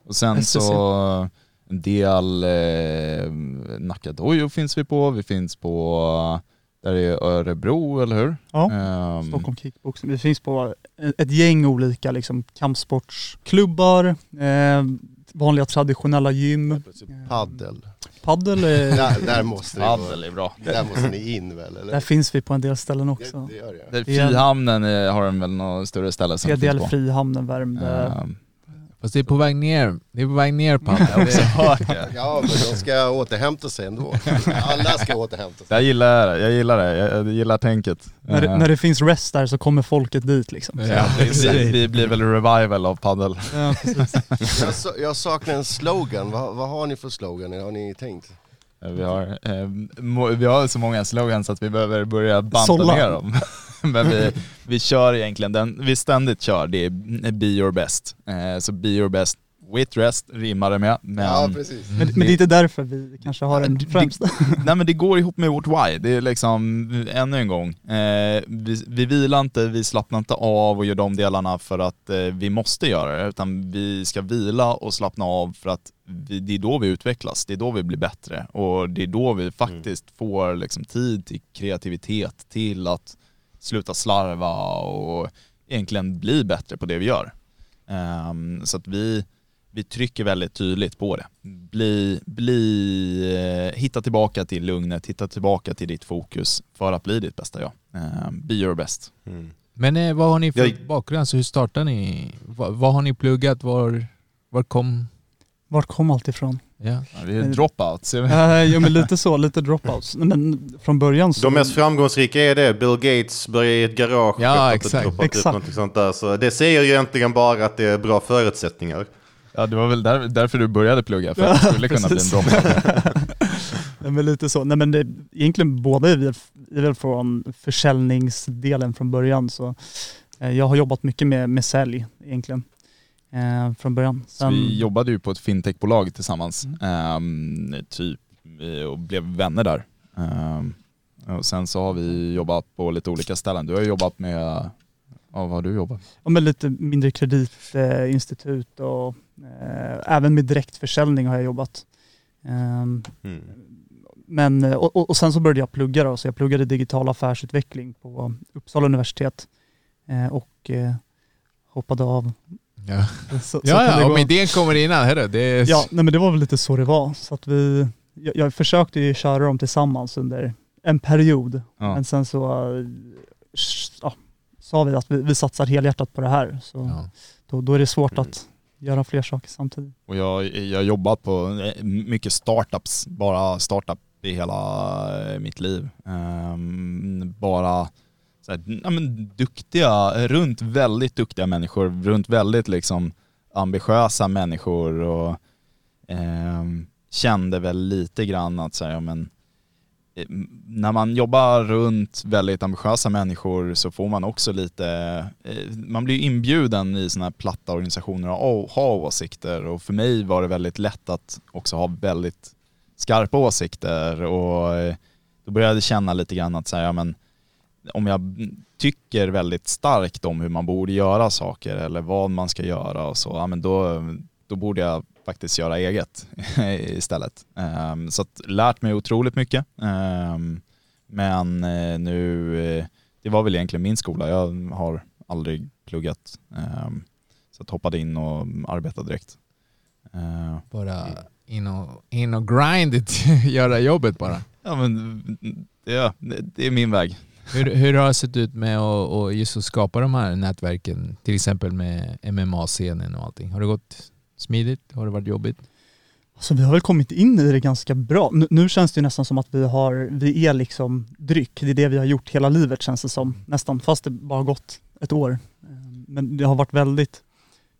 och sen så en del eh, Nacka Dojo finns vi på. Vi finns på där är Örebro, eller hur? Ja, Ehm, Stockholm Kickboxing. Vi finns på ett- ett gäng olika liksom, kampsportsklubbar, eh, vanliga traditionella gym. Paddel. Paddel, eh, [laughs] Där, där måste vara. är bra. Där måste ni in väl där eller? finns vi på en del ställen också. det gör det. Där Det är- Frihamnen eh, har de väl något större ställe som PDL finns på. Frihamnen, Värmdö. Ehm, Fast det är på väg ner. Det är på väg ner på jag har också hört [laughs] det. Ja men de ska återhämta sig ändå. Alla ska återhämta sig. Jag gillar det, jag gillar det, jag, gillar tänket. När, det, Eh, när det finns rest där så kommer folket dit liksom. Ja, vi, vi blir väl revival av paddel. Ja, precis. Jag, jag saknar en slogan. Vad, vad har ni för slogan? Har ni tänkt? Vi har, eh, vi har så många slogans att vi behöver börja banta Sålla. ner dem. [laughs] Men vi, vi kör egentligen den vi ständigt kör, det är be your best. Eh, så be your best with rest rimmar det med. Men, Ja precis. Men, men det är inte därför vi kanske har den Det- främst. nej men det går ihop med vårt why. Det är liksom, ännu en gång, eh, vi, vi vilar inte, vi slappnar inte av och gör de delarna för att eh, vi måste göra det, utan vi ska vila och slappna av för att vi, det är då vi utvecklas, det är då vi blir bättre och det är då vi faktiskt får liksom tid till kreativitet, till att sluta slarva och egentligen bli bättre på det vi gör. Ehm, så att vi, vi trycker väldigt tydligt på det. Bli, bli, eh, hitta tillbaka till lugnet, hitta tillbaka till ditt fokus för att bli ditt bästa jag. Eh, be your best. Men eh, vad har ni för Jag- bakgrund? Alltså, hur startade ni? Vad, vad har ni pluggat? Var, var kom... Vart kom allt ifrån? Ja. Ja, vi är dropouts. [laughs] Jo men lite så, lite dropouts. Men från början så... De mest framgångsrika är det. Bill Gates börjar i ett garage. Ja, exakt. upp Exakt. Sånt där. Så det säger ju egentligen bara att det är bra förutsättningar. Ja, det var väl där, därför du började plugga, för att det skulle [laughs] kunna bli en dropout. [laughs] Nej, men lite så. Nej men det, egentligen båda är vi, är väl från försäljningsdelen från början så eh, jag har jobbat mycket med, med sälj egentligen eh, från början. Så vi jobbade ju på ett fintechbolag tillsammans, ehm, typ, eh, och blev vänner där. Ehm, och sen så har vi jobbat på lite olika ställen. Du har ju jobbat med, ja vad har du jobbat? ja, men lite mindre kreditinstitut och eh, även med direktförsäljning har jag jobbat. Ehm, Mm. Men, eh, och, och- och sen så började jag plugga då, så jag pluggade digital affärsutveckling på Uppsala universitet eh, och eh, hoppade av. Ja, [laughs] Så, så ja, det ja om idén kommer innan, hörru. Det är... Ja, nej men det var väl lite så det var. Så att vi, jag, jag försökte ju köra dem tillsammans under en period. Ja. Men sen så ja, sa vi att vi, vi satsar helhjärtat på det här. Så Ja. då, då är det svårt att göra fler saker samtidigt. Och jag, jag har jobbat på eh, mycket startups, bara startup i hela eh, mitt liv. Ehm, bara så här, ja, men duktiga, runt väldigt duktiga människor, runt väldigt liksom ambitiösa människor och eh, kände väl lite grann att så här, ja, men, eh, när man jobbar runt väldigt ambitiösa människor så får man också lite, eh, man blir inbjuden i sådana här platta organisationer att ha åsikter. Och för mig var det väldigt lätt att också ha väldigt skarpa åsikter och eh, då började jag känna lite grann att så här, ja, men, om jag tycker väldigt starkt om hur man borde göra saker eller vad man ska göra och så, ja, men då, då borde jag faktiskt göra eget [laughs] istället. Ehm, så att lärt mig otroligt mycket. Ehm, men eh, nu, eh, det var väl egentligen min skola. Jag har aldrig pluggat. Ehm, så att hoppade in och arbetade direkt. Ehm, Bara in och, in och grind it, [laughs] göra jobbet bara. ja men det, det är min väg. Hur, hur har det sett ut med att och just att skapa de här nätverken, till exempel med MMA-scenen och allting? Har det gått smidigt? Har det varit jobbigt? Alltså vi har väl kommit in i det ganska bra. Nu, nu känns det ju nästan som att vi har, vi är liksom dryck. Det är det vi har gjort hela livet känns det som. Nästan, fast det bara har gått ett år. Eh, men det har varit väldigt,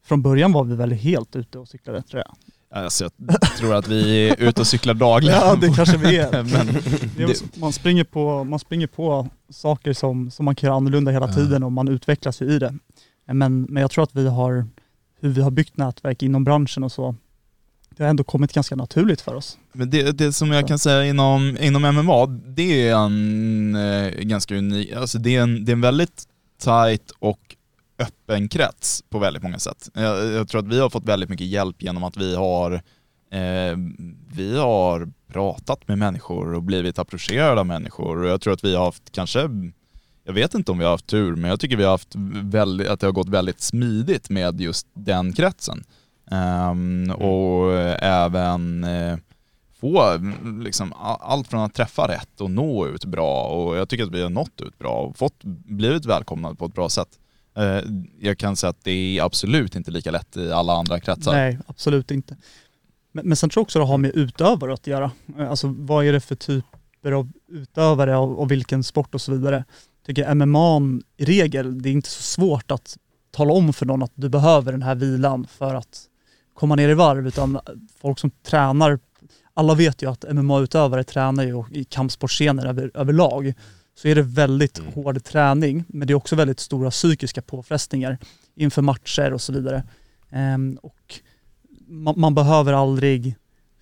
från början var vi väl helt ute och cyklade tror jag. Alltså, jag tror att vi är ute och cyklar dagligen. Ja det kanske vi är. [laughs] Men [laughs] är man, springer på, man springer på saker som, som man kan göra annorlunda hela tiden och man utvecklas ju i det. Men, men jag tror att vi har, hur vi har byggt nätverk inom branschen och så, det har ändå kommit ganska naturligt för oss. Men det, det som jag kan säga inom, inom MMA, det är en eh, ganska unik, alltså det är en, det är en väldigt tight och öppen krets på väldigt många sätt. Jag, jag tror att vi har fått väldigt mycket hjälp genom att vi har, eh, vi har pratat med människor och blivit approcherade av människor och jag tror att vi har haft kanske, jag vet inte om vi har haft tur, men jag tycker vi har haft väldigt, att det har gått väldigt smidigt med just den kretsen. Ehm, och även eh, få liksom, allt från att träffa rätt och nå ut bra och jag tycker att vi har nått ut bra och fått, blivit välkomnade på ett bra sätt. Eh, jag kan säga att det är absolut inte lika lätt i alla andra kretsar. Nej, absolut inte. Men, men sen tror jag också det har med utövare att göra. Eh, alltså vad är det för typer av utövare och, och vilken sport och så vidare. Jag tycker MMA i regel, det är inte så svårt att tala om för någon att du behöver den här vilan för att komma ner i varv, utan folk som tränar, alla vet ju att MMA-utövare tränar ju i kampsportscener över, överlag. Så är det väldigt hård träning, men det är också väldigt stora psykiska påfrestningar inför matcher och så vidare. Ehm, och man, man behöver aldrig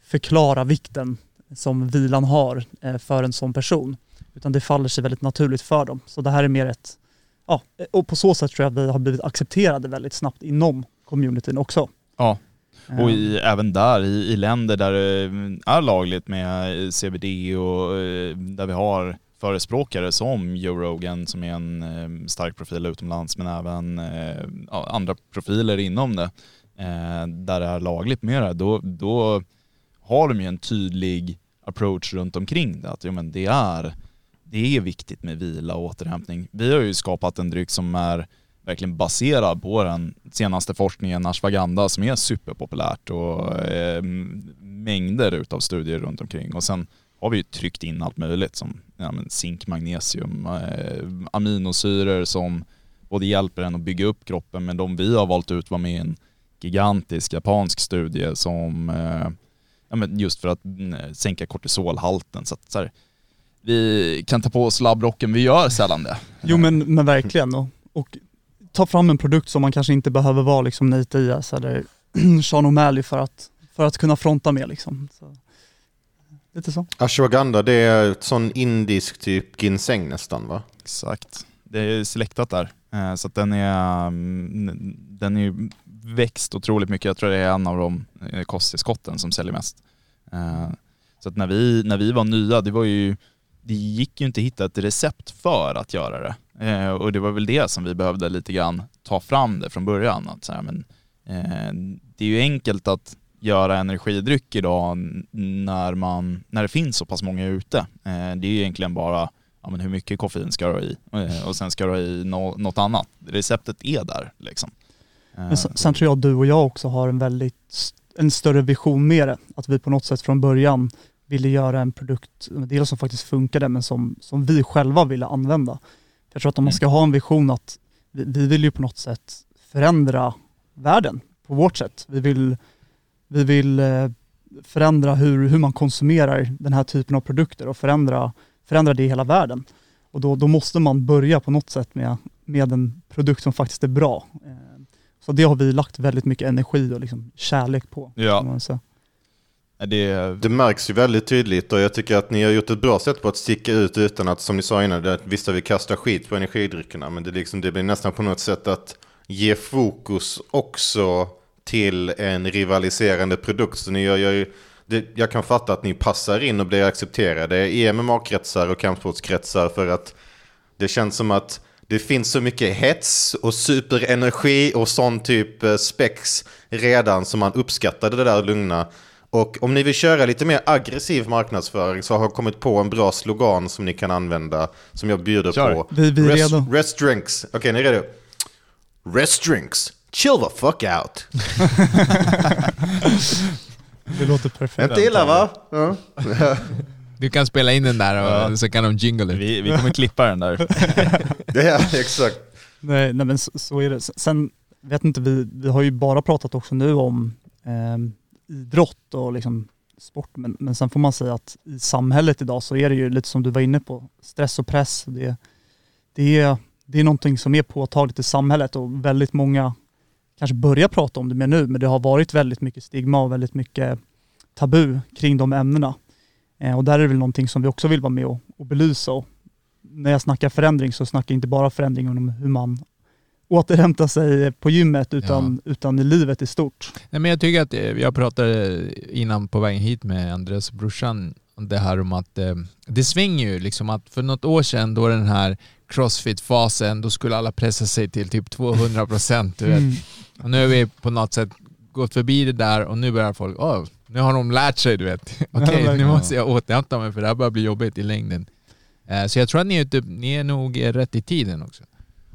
förklara vikten som vilan har eh, för en sån person. Utan det faller sig väldigt naturligt för dem. Så det här är mer ett, ja, och på så sätt tror jag att vi har blivit accepterade väldigt snabbt inom communityn också. Ja. Ehm, Och i, även där, i, i länder där det är lagligt med CBD och eh, där vi har förespråkare som Joe Rogan som är en eh, stark profil utomlands men även eh, ja, andra profiler inom det. Eh, där det är lagligt med det, då, då har de ju en tydlig approach runt omkring det. Att jo, men det, är, det är viktigt med vila och återhämtning. Vi har ju skapat en dryck som är verkligen baserad på den senaste forskningen, ashwagandha, som är superpopulärt och eh, mängder utav studier runt omkring. Och sen har vi ju tryckt in allt möjligt som ja, men zink, magnesium, eh, aminosyror som både hjälper en att bygga upp kroppen men de vi har valt ut var med i en gigantisk japansk studie som eh, ja, men just för att mm, sänka kortisolhalten. Så att, så här, vi kan ta på oss labbrocken, vi gör sällan det. Jo men, men verkligen. Och, och ta fram en produkt som man kanske inte behöver vara liksom Nate Diaz eller Sean O'Malley för att, för att kunna fronta med liksom. Så, lite så. Ashwagandha, det är ett sån indisk typ ginseng nästan va? Exakt. Det är släktat där. Eh, Så att den är, mm, den är ju växt otroligt mycket. Jag tror det är en av de eh, kosttillskotten som säljer mest. Eh, Så att när vi, när vi var nya, det var ju, det gick ju inte att hitta ett recept för att göra det. Eh, Och det var väl det som vi behövde lite grann ta fram det från början. Att så här, men, eh, det är ju enkelt att göra energidryck idag när, man, när det finns så pass många ute. Eh, Det är egentligen bara ja, men hur mycket koffein ska du ha i Eh, och sen ska du ha i nå- något annat. Receptet är där liksom. Eh, Men sen, sen tror jag att du och jag också har en väldigt, en större vision med det. Att vi på något sätt från början ville göra en produkt, dels som faktiskt funkade, men som, som vi själva ville använda. Jag tror att om man ska ha en vision att vi, vi vill ju på något sätt förändra världen på vårt sätt. Vi vill, vi vill eh, förändra hur, hur man konsumerar den här typen av produkter och förändra, förändra det i hela världen. Och då, då måste man börja på något sätt med, med en produkt som faktiskt är bra. Eh, Så det har vi lagt väldigt mycket energi och liksom kärlek på. Ja. Det, Det märks ju väldigt tydligt och jag tycker att ni har gjort ett bra sätt på att sticka ut utan att, som ni sa innan, det, att vissa vill kasta skit på energidryckerna. Men det, är liksom, det blir nästan på något sätt att ge fokus också till en rivaliserande produkt. Så ni gör, gör, det, jag kan fatta att ni passar in och blir accepterade i MMA-kretsar och kampsportskretsar för att det känns som att det finns så mycket hets och superenergi och sån typ eh, spex redan som man uppskattade det där lugna. Och om ni vill köra lite mer aggressiv marknadsföring så har jag kommit på en bra slogan som ni kan använda som jag bjuder Kör. på. Vi- vi är rest, redo. rest drinks. Okej, ni är redo? Rest drinks. Chill the fuck out. [laughs] Det låter perfekt. Inte illa va? Ja. [laughs] Du kan spela in den där och så kan de jingle det. vi, vi kommer klippa den där. [laughs] ja, exakt. Nej, nej men så, så är det. Sen vet inte, vi, vi har ju bara pratat också nu om eh, idrott och liksom sport, men, men sen får man säga att i samhället idag så är det ju lite som du var inne på, stress och press. Det, det, är, det är någonting som är påtagligt i samhället och väldigt många kanske börjar prata om det mer nu, men det har varit väldigt mycket stigma och väldigt mycket tabu kring de ämnena. Eh, och där är det väl någonting som vi också vill vara med och, och belysa. Och när jag snackar förändring så snackar jag inte bara förändring om hur man återhämtar sig på gymmet utan, utan i livet i stort. Nej, men jag tycker att, eh, jag pratade innan på vägen hit med Andreas brorsan, det här om att eh, det svänger ju liksom att för något år sedan då den här crossfit-fasen, då skulle alla pressa sig till typ 200 procent. Mm. Och nu har vi på något sätt gått förbi det där och nu börjar folk, åh, nu har de lärt sig du vet. [laughs] Okej, nu verkligen. måste jag återhämta mig för det här börjar bli jobbigt i längden. Eh, Så jag tror att ni är, ute, ni är nog rätt i tiden också.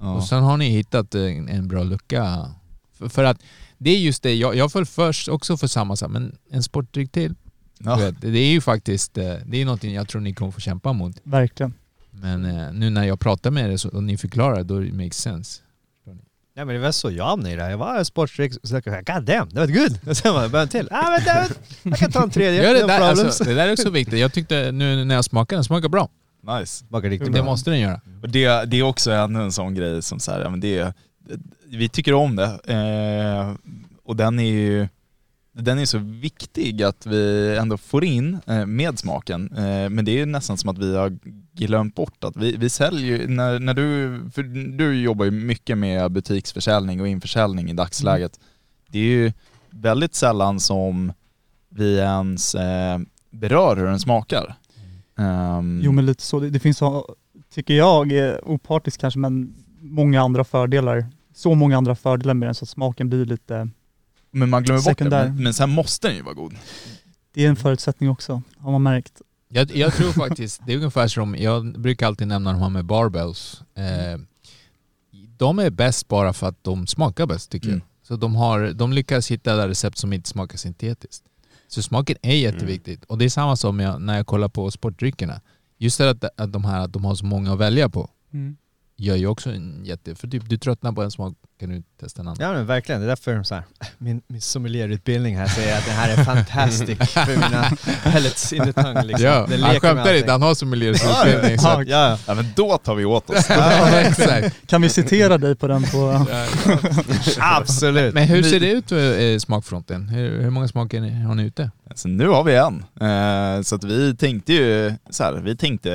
Ja. Och sen har ni hittat en, en bra lucka. För, för att det är just det, jag, jag föll först också för samma sak, men en sportdryck till. Ja. Vet, det är ju faktiskt, eh, det är någonting jag tror ni kommer få kämpa mot. Verkligen. Men eh, nu när jag pratar med er och ni förklarar, då it makes sense. Nej men det var så jag hamnade i det här. Jag var sportdryck och så jag, god damn, det var good! Och [laughs] sen var det bara en till. Ah, vänta, vänta, jag kan ta en tredje. Ja, det, där, alltså, det där är också viktigt. Jag tyckte nu när jag smakade, den smakar bra. Nice. Smakar riktigt Det bra. måste den göra. Och det, det är också ännu en sån grej som så här, ja, men det, vi tycker om det. Eh, och den är ju den är så viktig att vi ändå får in eh, med smaken. Eh, men det är ju nästan som att vi har glömt bort att vi, vi säljer ju, när, när du, för du jobbar ju mycket med butiksförsäljning och införsäljning i dagsläget. Det är ju väldigt sällan som vi ens eh, berör hur den smakar. Ehm, Jo men lite så. Det, det finns, tycker jag, opartiskt kanske, men många andra fördelar. Så många andra fördelar med den så att smaken blir lite, Men man glömmer bort det. Sekundär. Men, men sen måste den ju vara god. Det är en förutsättning också, har man märkt. Jag, jag tror faktiskt, det är ungefär som, jag brukar alltid nämna de här med barbells. Eh, de är bäst bara för att de smakar bäst tycker Mm. jag. Så de, har, de lyckas hitta där recept som inte smakar syntetiskt. Så smaken är jätteviktigt. Och det är samma som jag, när jag kollar på sportdryckerna. Just det att, att, de här, att de har så många att välja på Mm. gör ju också en jätte... För typ, du tröttnar på en smak kan du testa en annan. Ja men verkligen, det är därför så här, [laughs] min, min sommelierutbildning här säger att det här är fantastic [laughs] för mina pellets in the tongue liksom. Ja, Den han skämtar inte, han har sommeliersutbildning. så Ja, att- ja. Ja men då tar vi åt oss. [laughs] Ja. Kan vi citera dig på den på... Absolut. Men hur ser det ut med smakfronten? Hur, hur många smaker har ni ute? Så nu har vi en. Eh, så att vi tänkte ju så här, vi tänkte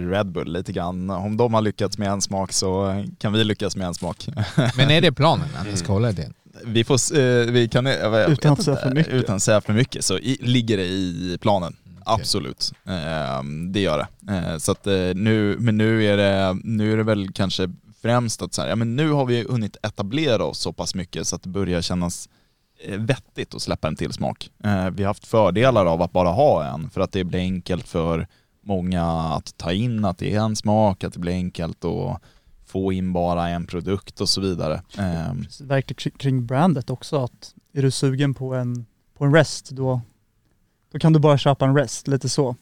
Red Bull lite grann. Om de har lyckats med en smak så kan vi lyckas med en smak. Men är det planen att ni ska hålla det? Vi får, eh, vi kan, jag Utan att inte, säga för mycket. Utan att säga för mycket så i, ligger det i planen. Absolut, eh, det gör det. Eh, så att, eh, nu, men nu är, det, nu är det väl kanske främst att så här, ja, men nu har vi hunnit etablera oss så pass mycket så att det börjar kännas vettigt att släppa en till smak. Vi har haft fördelar av att bara ha en för att det blir enkelt för många att ta in att det är en smak, att det blir enkelt att få in bara en produkt och så vidare. Eh, verkligen kring- brandet också att är du sugen på en, på en rest då, då kan du bara köpa en rest, lite så.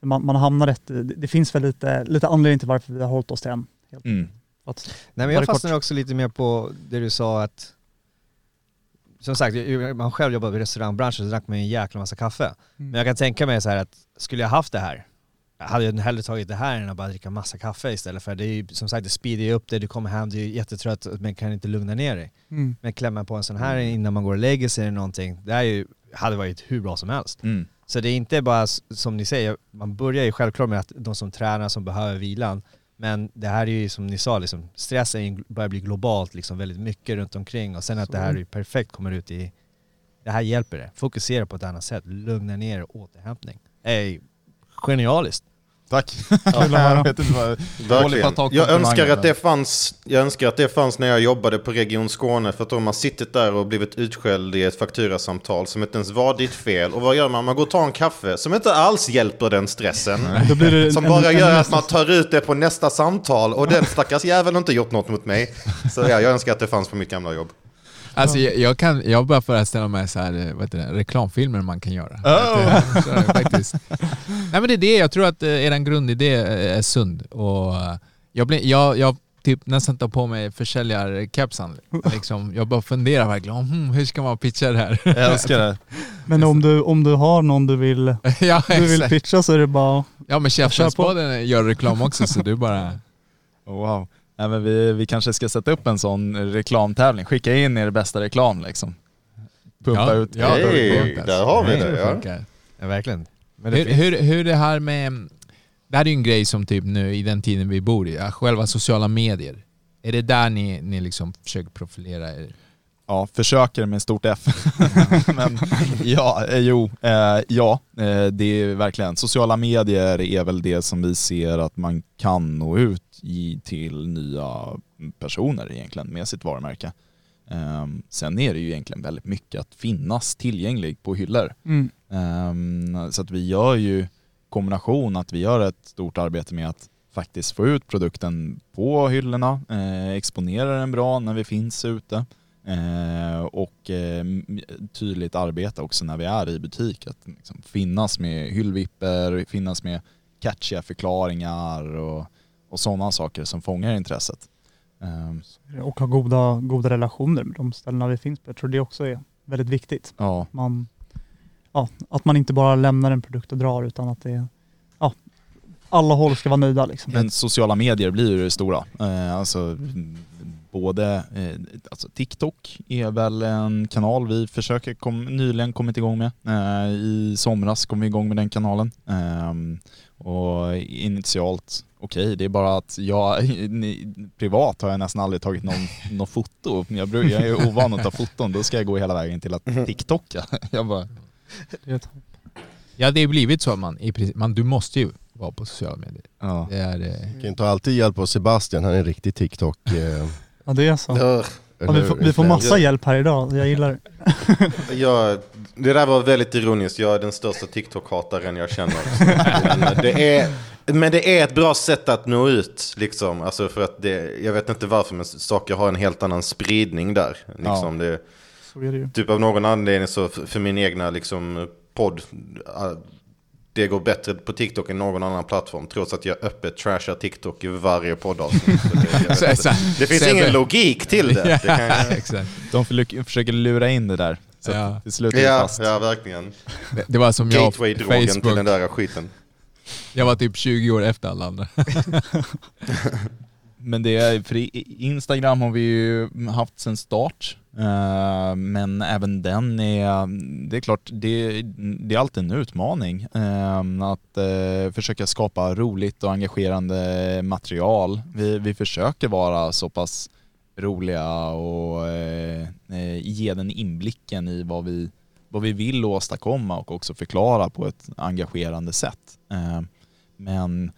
Man, man hamnar rätt, det, det finns väl lite, lite anledning till varför vi har hållit oss till en. Helt. mm. Att, Nej men jag kort. fastnade också lite mer på det du sa att som sagt, man själv jobbar i restaurangbranschen så drack man ju en jäkla massa kaffe. Mm. Men jag kan tänka mig så här att skulle jag haft det här, jag hade ju hellre tagit det här än att bara dricka massa kaffe istället för det är ju som sagt det speedar ju upp det, du kommer hem, du är jättetrött men kan inte lugna ner dig. mm. Men klämma på en sån här innan man går och lägger sig eller någonting, det är ju, hade varit hur bra som helst. Mm. Så det är inte bara som ni säger, man börjar ju självklart med att de som tränar, som behöver vilan. Men det här är ju som ni sa, liksom, stressen börjar bli globalt liksom, väldigt mycket runt omkring och sen att Så. det här är perfekt kommer ut i, det här hjälper det. Fokusera på ett annat sätt, lugna ner och återhämtning. Är genialiskt. Tack. [laughs] Jag önskar att det fanns, jag önskar att det fanns när jag jobbade på Region Skåne för att de har suttit där och blivit utskälld i ett fakturasamtal som inte ens var ditt fel. Och vad gör man? Man går och tar en kaffe som inte alls hjälper den stressen. Då blir det Som en- bara en- gör en- att man tar ut det på nästa samtal och den stackars jäveln har inte gjort något mot mig. Så ja, jag önskar att det fanns på mitt gamla jobb. Alltså jag, jag, kan, jag bara föreställa mig så här, eh, vad heter det, reklamfilmer man kan göra. Oh. Så faktiskt. Nej men det är det, jag tror att eh, er grundidé eh, är sund. Och jag, blir, jag, jag typ nästan tar på mig försäljarkepsen. Liksom, jag bara funderar verkligen, hmm, hur ska man pitcha det här? Jag älskar det. Men om du, om du har någon du vill, [laughs] ja, du vill pitcha så är det bara ja men. Käftspadden gör reklam också så du bara... Wow. Nej, men vi, vi kanske ska sätta upp en sån reklamtävling. Skicka in er bästa reklam liksom. Pumpa ja, ut. Ja, Hey, där har vi det, ja. funkar. Ja, verkligen. Men det Hur, hur, hur det här med... Det här är ju en grej som typ nu i den tiden vi bor i, själva sociala medier. Är det där ni, ni liksom försöker profilera er? Ja, försöker med stort F. [laughs] Men ja, eh, jo, eh, ja, eh, det är verkligen. Sociala medier är väl det som vi ser att man kan nå ut i, till nya personer egentligen med sitt varumärke. Ehm, sen är det ju egentligen väldigt mycket att finnas tillgänglig på hyllor. mm. Ehm, så att vi gör ju kombination att vi gör ett stort arbete med att faktiskt få ut produkten på hyllorna, eh, exponera den bra när vi finns ute eh, och eh, tydligt arbeta också när vi är i butik. Att liksom finnas med hyllvipper, finnas med catchiga förklaringar och, och sådana saker som fångar intresset. Ehm, och ha goda, goda relationer med de ställena vi finns på. Jag tror det också är väldigt viktigt. ja, Man, ja, att man inte bara lämnar en produkt och drar utan att det ja, alla håll ska vara nöjda liksom. Men sociala medier blir ju det stora. Eh, alltså, mm, både, eh, alltså TikTok är väl en kanal vi försöker kom, nyligen kommit igång med. Eh, I somras kom vi igång med den kanalen. Ehm, och initialt, okej det är bara att jag, [laughs] ni, privat har jag nästan aldrig tagit någon, [laughs] någon foto. Jag, jag är ovan att ta foton, då ska jag gå hela vägen till att TikToka. [laughs] Jag bara, Det är ett- Ja det har blivit så att man, i princip, man, du måste ju vara på sociala medier. ja. Det är, eh, kan ta alltid hjälp av Sebastian, han är en riktig TikTok... Eh, Ja det är så. Ja, vi, får, vi får massa hjälp här idag, jag gillar det. [laughs] Jag, det där var väldigt ironiskt. Jag är den största TikTok-hataren jag känner. Men det, är, men det är ett bra sätt att nå ut. Liksom. Alltså för att det, jag vet inte varför, men saker har en helt annan spridning där. Liksom. Är det typ av någon anledning så för, för min egna liksom, podd, det går bättre på TikTok än någon annan plattform. Trots att jag öppet trashar TikTok i varje poddavsnitt. [laughs] Det, det finns ingen logik till det. [laughs] det kan jag, Exakt. De försöker- lura in det där. Så Ja. till slut är det ja, fast. ja, verkligen. Det, det var som jag på Gateway-drogen till Facebook. den där skiten. Jag var typ 20 år efter alla andra. [laughs] Men det är, för Instagram har vi ju haft sedan start. Eh, men även den är, det är klart, det, det är alltid en utmaning. Eh, att eh, försöka skapa roligt och engagerande material. Vi, vi försöker vara så pass roliga och ge den inblicken i vad vi, vad vi vill åstadkomma och också förklara på ett engagerande sätt. Men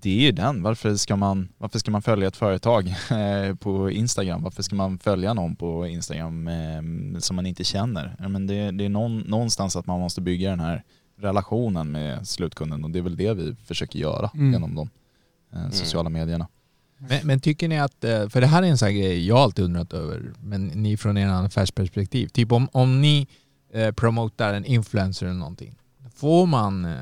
det är ju den. Varför ska man, varför ska man följa ett företag eh, på Instagram? Varför ska man följa någon på Instagram eh, som man inte känner? Men det, det är någon, någonstans att man måste bygga den här relationen med slutkunden och det är väl det vi försöker göra Mm. genom de eh, sociala medierna. Men, men tycker ni att, för det här är en sån här grej jag alltid undrat över, men ni från er affärsperspektiv. Typ om, om ni eh, promotar en influencer eller någonting, får man,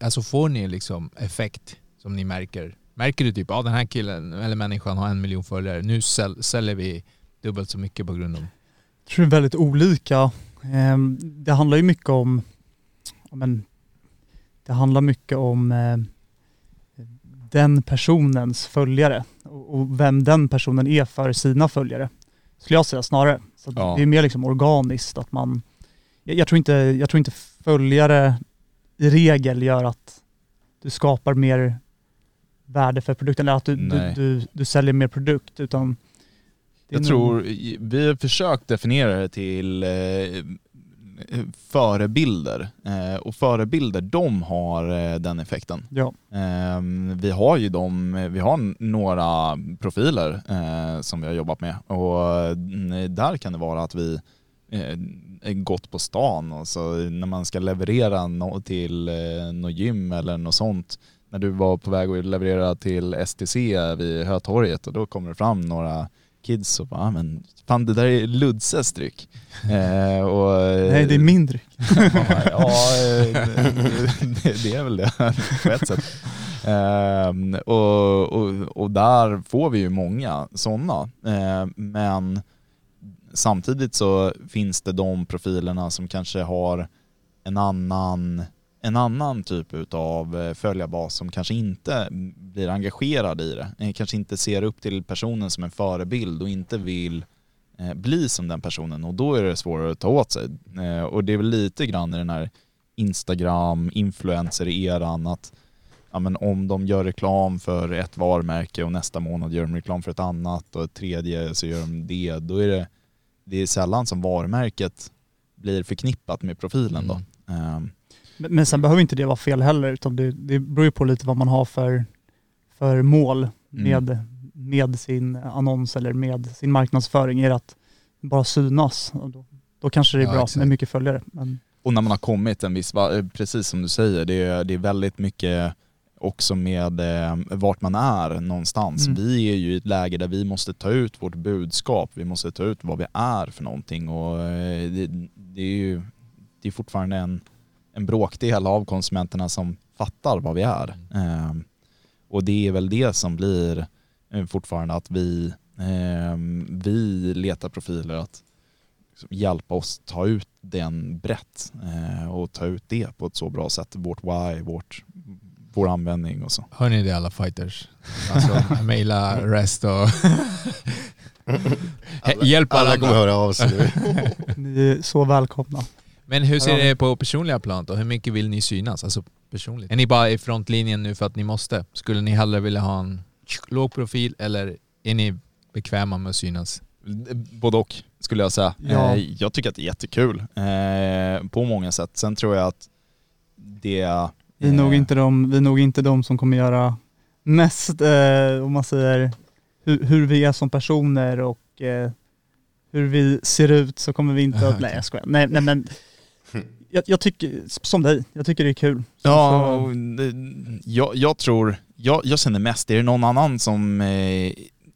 alltså får ni liksom effekt som ni märker? Märker du typ, ja den här killen eller människan har en miljon följare, nu säl, säljer vi dubbelt så mycket på grund av... Jag tror det är väldigt olika. Ehm, Det handlar ju mycket om, men, det handlar mycket om eh, den personens följare och vem den personen är för sina följare. Skulle jag säga snarare. Så Ja. Det är mer liksom organiskt att man, jag, jag, tror inte, jag tror inte följare i regel gör att du skapar mer värde för produkten eller att du, du, du, du säljer mer produkt utan Jag nog- tror, vi har försökt definiera det till eh, förebilder eh, och förebilder de har eh, den effekten. Ja. Eh, vi har ju de, vi har några profiler eh, som vi har jobbat med och där kan det vara att vi eh, gått på stan och så när man ska leverera no, till eh, något gym eller något sånt när du var på väg att leverera till STC vid Hötorget och då kommer det fram några kids och bara, ah, men fan det där är Ludses dryck. [laughs] Eh, och, Nej, det är min dryck. [laughs] ja, eh, det, det är väl det på ett sätt. Ehm, och, och, och där får vi ju många sådana. Ehm, men samtidigt så finns det de profilerna som kanske har en annan, en annan typ av följarbas som kanske inte blir engagerad i det. Eh, Kanske inte ser upp till personen som en förebild och inte vill eh, bli som den personen och då är det svårare att ta åt sig. Eh, och det är väl lite grann i den här Instagram, influencer-eran att ja, men om de gör reklam för ett varumärke och nästa månad gör de reklam för ett annat och ett tredje så gör de det, då är det, det är sällan som varumärket blir förknippat med profilen då. Ehm, Men, men sen behöver inte det vara fel heller, utan det, det beror ju på lite vad man har för, för mål med, med sin annons eller med sin marknadsföring. Är det att bara synas, och då, då kanske det är Ja, bra exakt. med mycket följare. Men, Och när man har kommit en viss, eh, precis som du säger, det är, det är väldigt mycket också med eh, vart man är någonstans. Mm. Vi är ju i ett läge där vi måste ta ut vårt budskap, vi måste ta ut vad vi är för någonting och eh, det, det är ju det är fortfarande en, en bråkdel av konsumenterna som fattar vad vi är. Eh, och det är väl det som blir eh, fortfarande att vi, eh, vi letar profiler att liksom hjälpa oss ta ut den brett eh, och ta ut det på ett så bra sätt. Vårt why, vårt, vår användning och så. Hör ni det alla fighters? Alltså mejla rest och... Alla- [laughs] Hjälp alla varandra. kommer höra av sig nu. [laughs] ni är så välkomna. Men hur ser Ja. det på personliga plan då? Hur mycket vill ni synas? Alltså personligt. Är ni bara i frontlinjen nu för att ni måste? Skulle ni hellre vilja ha en låg profil eller är ni bekväma med att synas? Både och skulle jag säga. Ja. Eh, jag tycker att det är jättekul eh, på många sätt. Sen tror jag att det... Vi är, nog eh, inte de, vi är nog inte de som kommer göra mest, eh, om man säger, hur, hur vi är som personer och eh, hur vi ser ut så kommer vi inte [laughs] att... Nej jag skojar. Nej, nej men jag, jag tycker, som dig, jag tycker det är kul. Så- Ja, så- jag, jag tror, jag, jag känner mest, är det någon annan som eh,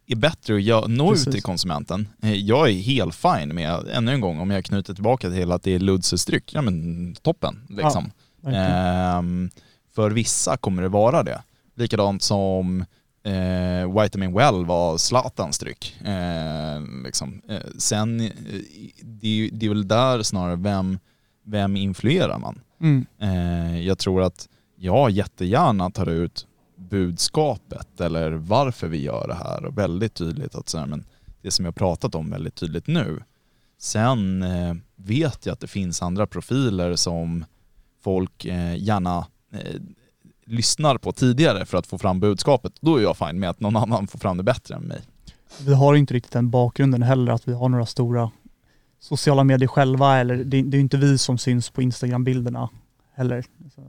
är bättre att nå ut till konsumenten? Eh, jag är helt fine med, ännu en gång, om jag knyter tillbaka till att det är Ludses dryck, ja men toppen liksom. verkligen. Ehm, för vissa kommer det vara det. Likadant som eh, Vitamin Well var Zlatans dryck. Eh, liksom. eh, sen, eh, det, det är väl där snarare, vem, vem influerar man? Mm. Eh, jag tror att jag jättegärna tar ut budskapet eller varför vi gör det här och väldigt tydligt att så här, men det som jag pratat om väldigt tydligt nu. Sen eh, vet jag att det finns andra profiler som folk eh, gärna eh, lyssnar på tidigare för att få fram budskapet. Då är jag fine med att någon [laughs] annan får fram det bättre än mig. Vi har inte riktigt den bakgrunden heller att vi har några stora sociala medier själva eller det, det är inte vi som syns på Instagram-bilderna heller. Så,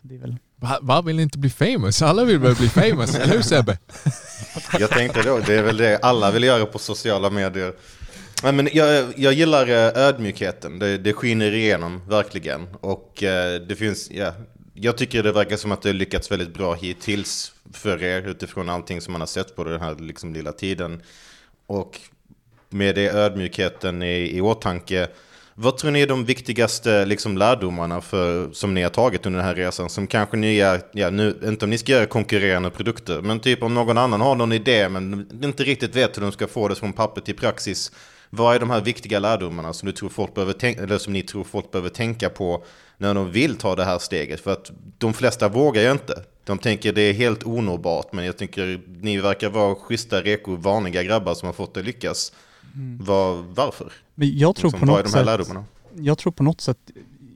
så det är väl... Va- Vad vill inte bli famous? Alla vill väl bli famous, eller hur Sebbe? [laughs] Jag tänkte då, det är väl det alla vill göra på sociala medier. Nej, men jag, jag gillar eh, ödmjukheten, det, det skiner igenom verkligen. Och eh, det finns, ja, jag tycker det verkar som att det har lyckats väldigt bra hittills för er utifrån allting som man har sett på den här liksom, lilla tiden. Och med det ödmjukheten i, i åtanke, vad tror ni är de viktigaste liksom, lärdomarna för, som ni har tagit under den här resan? Som kanske nya, ja, nu, inte om ni ska göra konkurrerande produkter, men typ om någon annan har någon idé men inte riktigt vet hur de ska få det från papper till praxis. Vad är de här viktiga lärdomarna som, du tror folk behöver tänka, eller som ni tror folk behöver tänka på när de vill ta det här steget? För att de flesta vågar ju inte. De tänker det är helt onåbart, men jag tycker ni verkar vara schyssta, reko, vanliga grabbar som har fått det lyckas. Var, varför? Men jag tror Liksom, på vad är något de här sätt, lärdomarna? jag tror på något sätt,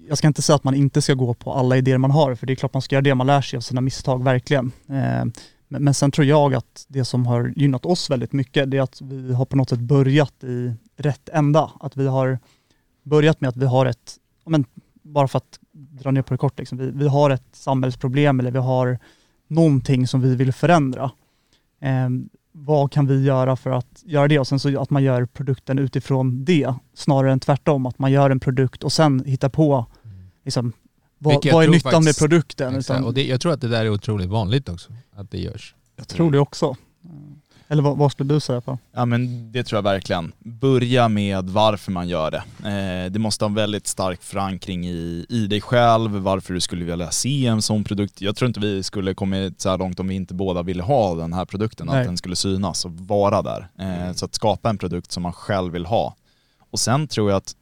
jag ska inte säga att man inte ska gå på alla idéer man har, för det är klart man ska göra det, man lär sig av sina misstag, verkligen. Eh, Men, men sen tror jag att det som har gynnat oss väldigt mycket, det är att vi har på något sätt börjat i rätt ända. Att vi har börjat med att vi har ett, men bara för att dra ner på det kort, liksom, vi, vi har ett samhällsproblem eller vi har någonting som vi vill förändra. Eh, vad kan vi göra för att göra det? Och sen så att man gör produkten utifrån det, snarare än tvärtom. Att man gör en produkt och sen hittar på liksom, vad, vad är nyttan faktiskt- med produkten? Exakt. Utan, Och det, jag tror att det där är otroligt vanligt också, att det görs. jag tror det också. Eller vad, vad skulle du säga på? Ja men det tror jag verkligen. Börja med varför man gör det. Eh, det måste ha en väldigt stark förankring i, i dig själv, varför du skulle vilja se en sån produkt. Jag tror inte vi skulle kommit så här långt om vi inte båda ville ha den här produkten, Nej. att den skulle synas och vara där. Eh, så att skapa en produkt som man själv vill ha. Och sen tror jag att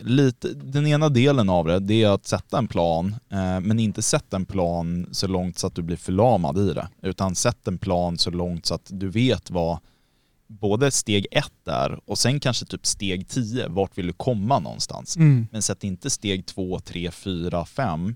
lite, den ena delen av det, det är att sätta en plan, eh, men inte sätta en plan så långt så att du blir förlamad i det. Utan sätt en plan så långt så att du vet vad både steg ett är och sen kanske typ steg tio, vart vill du komma någonstans? Mm. Men sätt inte steg två, tre, fyra, fem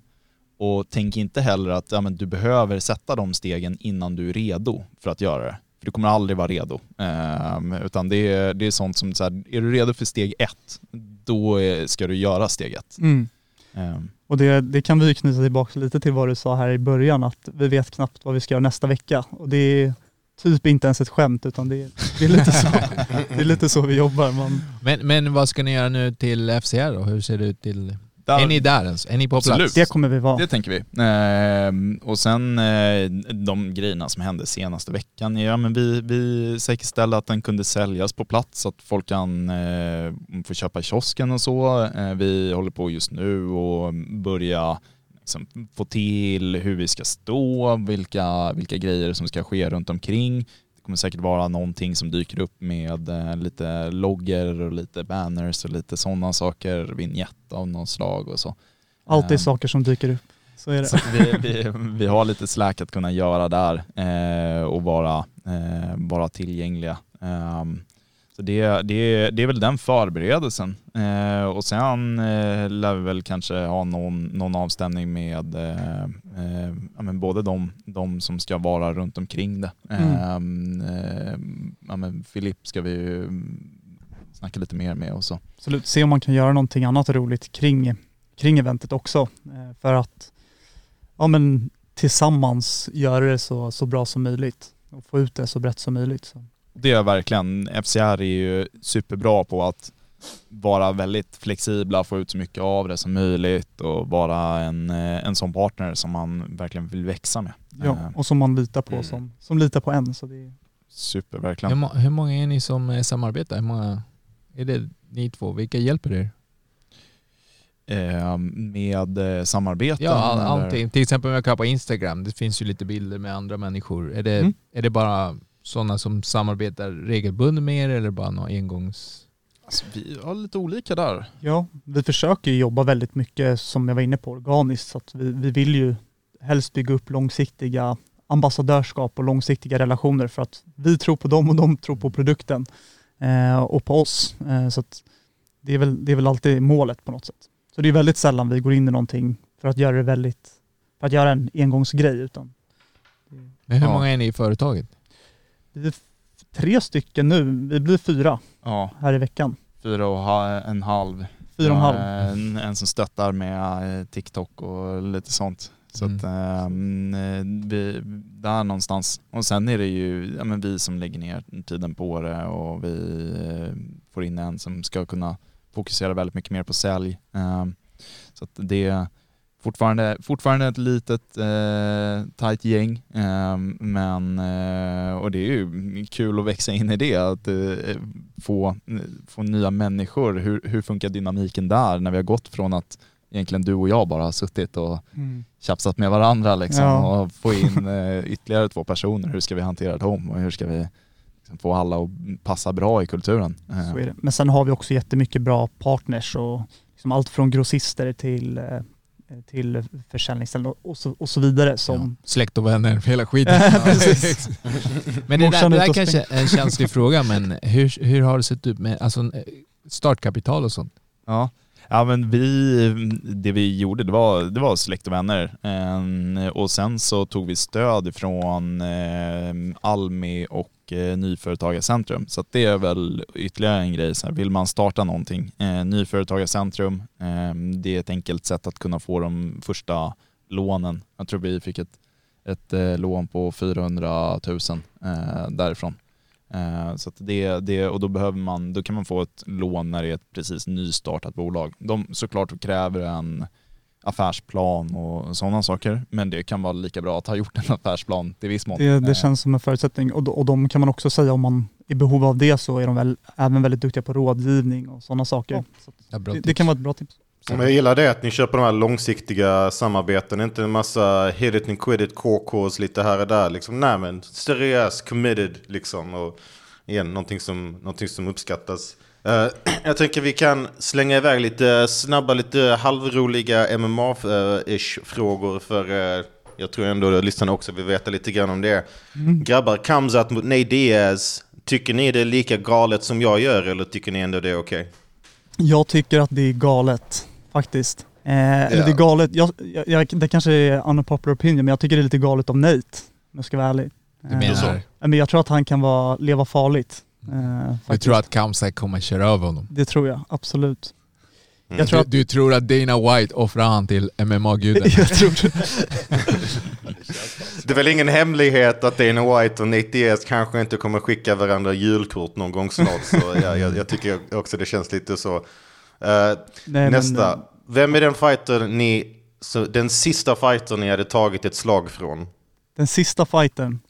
och tänk inte heller att ja, men du behöver sätta de stegen innan du är redo för att göra det. För du kommer aldrig vara redo. Ehm, utan det är, det är sånt som, så här, är du redo för steg ett, då är, ska du göra steg ett. Mm. Ehm, Och det, det kan vi knyta tillbaka lite till vad du sa här i början, att vi vet knappt vad vi ska göra nästa vecka. Och det är typ inte ens ett skämt, utan det är, det är, lite, så, [laughs] det är lite så vi jobbar. Man, Men, men vad ska ni göra nu till FCR då? Hur ser det ut till... där- Är ni där ens? Är ni på plats? Absolut. det kommer vi vara. Det tänker vi. Ehm, och sen eh, de grejerna som hände senaste veckan, ja men vi, vi säkerställde att den kunde säljas på plats så att folk kan eh, få köpa i kiosken och så. Eh, vi håller på just nu och börja liksom, få till hur vi ska stå, vilka, vilka grejer som ska ske runt omkring. Det kommer säkert vara någonting som dyker upp med eh, lite loggor och lite banners och lite sådana saker, vignett av något slag och så. Alltid Ehm, saker som dyker upp. Så är det. så vi, vi, vi har lite slack att kunna göra där eh, och vara, eh, vara tillgängliga. Ehm, så det, det, det är väl den förberedelsen. Eh, och sen eh, lär vi väl kanske ha någon, någon avstämning med eh, eh, ja, men både de, de som ska vara runt omkring det. Ehm, eh, ja, men Filip ska vi ju snacka lite mer med och så. Absolut, se om man kan göra någonting annat roligt kring, kring eventet också. Eh, För att ja, men tillsammans göra det så, så bra som möjligt och få ut det så brett som möjligt. Så. Det är verkligen. FCR är ju superbra på att vara väldigt flexibla, få ut så mycket av det som möjligt och vara en, eh, en sån partner som man verkligen vill växa med. Ja, Eh, och som man litar på, Mm. som, som litar på en. Så det är, Super, Hur, verkligen. må- hur många är ni som eh, samarbetar? Hur många är det ni två? Vilka hjälper er? Eh, med samarbeten. Ja, all, eller? allting. Till exempel om jag kollar på Instagram, det finns ju lite bilder med andra människor. Är det, Mm. är det bara sådana som samarbetar regelbundet med er eller bara några engångs... Alltså, vi har lite olika där. ja, vi försöker jobba väldigt mycket, som jag var inne på, organiskt. Så att vi, vi vill ju helst bygga upp långsiktiga ambassadörskap och långsiktiga relationer för att vi tror på dem och de tror på produkten eh, och på oss. Eh, så att det, är väl, det är väl alltid målet på något sätt. Så det är väldigt sällan vi går in i någonting för att göra det väldigt, för att göra en engångsgrej utan Men hur Ja. många är ni i företaget? Vi är tre stycken nu, vi blir fyra Ja, här i veckan. fyra och ha- en halv. Fyra och en halv. En, en som stöttar med eh, TikTok och lite sånt. Så Mm. att eh, vi, där någonstans. Och sen är det ju ja, men vi som lägger ner tiden på det och vi eh, får in en som ska kunna fokusera väldigt mycket mer på sälj. Ehm, så att det är fortfarande, fortfarande ett litet eh, tajt gäng. ehm, men, eh, och det är ju kul att växa in i det, att eh, få, få nya människor. Hur, hur funkar dynamiken där när vi har gått från att egentligen du och jag bara har suttit och tjafsat med varandra liksom, Ja. och få in [laughs] eh, ytterligare två personer. Hur ska vi hantera dem och hur ska vi liksom, få alla att passa bra i kulturen? Eh. Men sen har vi också jättemycket bra partners och liksom allt från grossister till, eh, till försäljningsställen och, så, och så vidare som Ja. Släkt och vänner, hela skiten. [laughs] Men det där, det där kanske är en känslig [laughs] fråga, men hur, hur har det sett ut med alltså, eh, startkapital och sånt? Ja. ja, men vi, det vi gjorde det var, det var släkt och vänner. Eh, och sen så tog vi stöd från eh, Almi och eh, Nyföretagarcentrum. Så att det är väl ytterligare en grej. Så här, vill man starta någonting, eh, Nyföretagarcentrum, eh, det är ett enkelt sätt att kunna få de första lånen. Jag tror vi fick ett, ett eh, lån på 400 000 eh, därifrån. Eh, Så att det, det, och då, behöver man, då kan man få ett lån när det är ett precis nystartat bolag. De såklart kräver en affärsplan och sådana saker, men det kan vara lika bra att ha gjort en affärsplan till viss mån. det, det Eh, känns som en förutsättning. Och, och de kan man också säga om man är i behov av det så är de väl även väldigt duktiga på rådgivning och sådana saker. Så Ja, bra det, det kan vara ett bra tips. Men jag gillar det att ni köper de här långsiktiga samarbeten, inte en massa hit it and quit it KKs lite här och där. Liksom, nej men seriös, committed liksom. Och igen, någonting som, någonting som uppskattas. Eh, [clears throat] jag tänker vi kan slänga iväg lite snabba, lite halvroliga MMA-ish frågor för eh, jag tror ändå att lyssnarna också vill veta lite grann om det. Grabbar, Kamzat mot Nate Diaz. Tycker ni det är lika galet som jag gör eller tycker ni ändå det är okej? Jag tycker att det är galet faktiskt. Eh, Eller Ja. det är galet, jag, jag, det kanske är unpopular opinion, men jag tycker det är lite galet av Nate, om jag ska vara ärlig. Du menar, Eh, men jag tror att han kan vara, leva farligt. Eh, du tror att Kamsai kommer köra över honom? Det tror jag, absolut. Mm. Jag tror Du, att, du tror att Dana White offrar han till MMA-guden? [laughs] jag tror det. Det är väl ingen hemlighet att Dana White och Nate Diaz kanske inte kommer skicka varandra julkort någon gång snart. Så jag, jag, jag tycker också det känns lite så. Eh, Nej, men, nästa. eh, Vem är den fighter ni, så den sista fighter ni hade tagit ett slag från? Den sista fighten.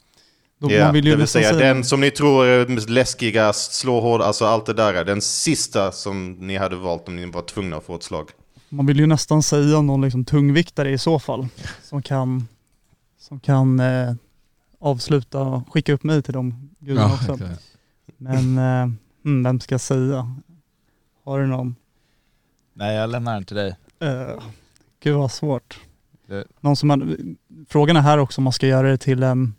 Då ju det vill säga säga den som ni tror är läskigast, slår hård, alltså allt det där. Den sista som ni hade valt om ni var tvungna att få ett slag. Man vill ju nästan säga någon liksom tungviktare i så fall. Som kan, som kan eh, avsluta och skicka upp mig till de gudarna Ja, också. exakt. Men eh, mm, vem ska jag säga? Har du någon? Nej, jag lämnar den till dig. Uh, gud vad svårt. Det- Någon som man, frågan är här också om man ska göra det till en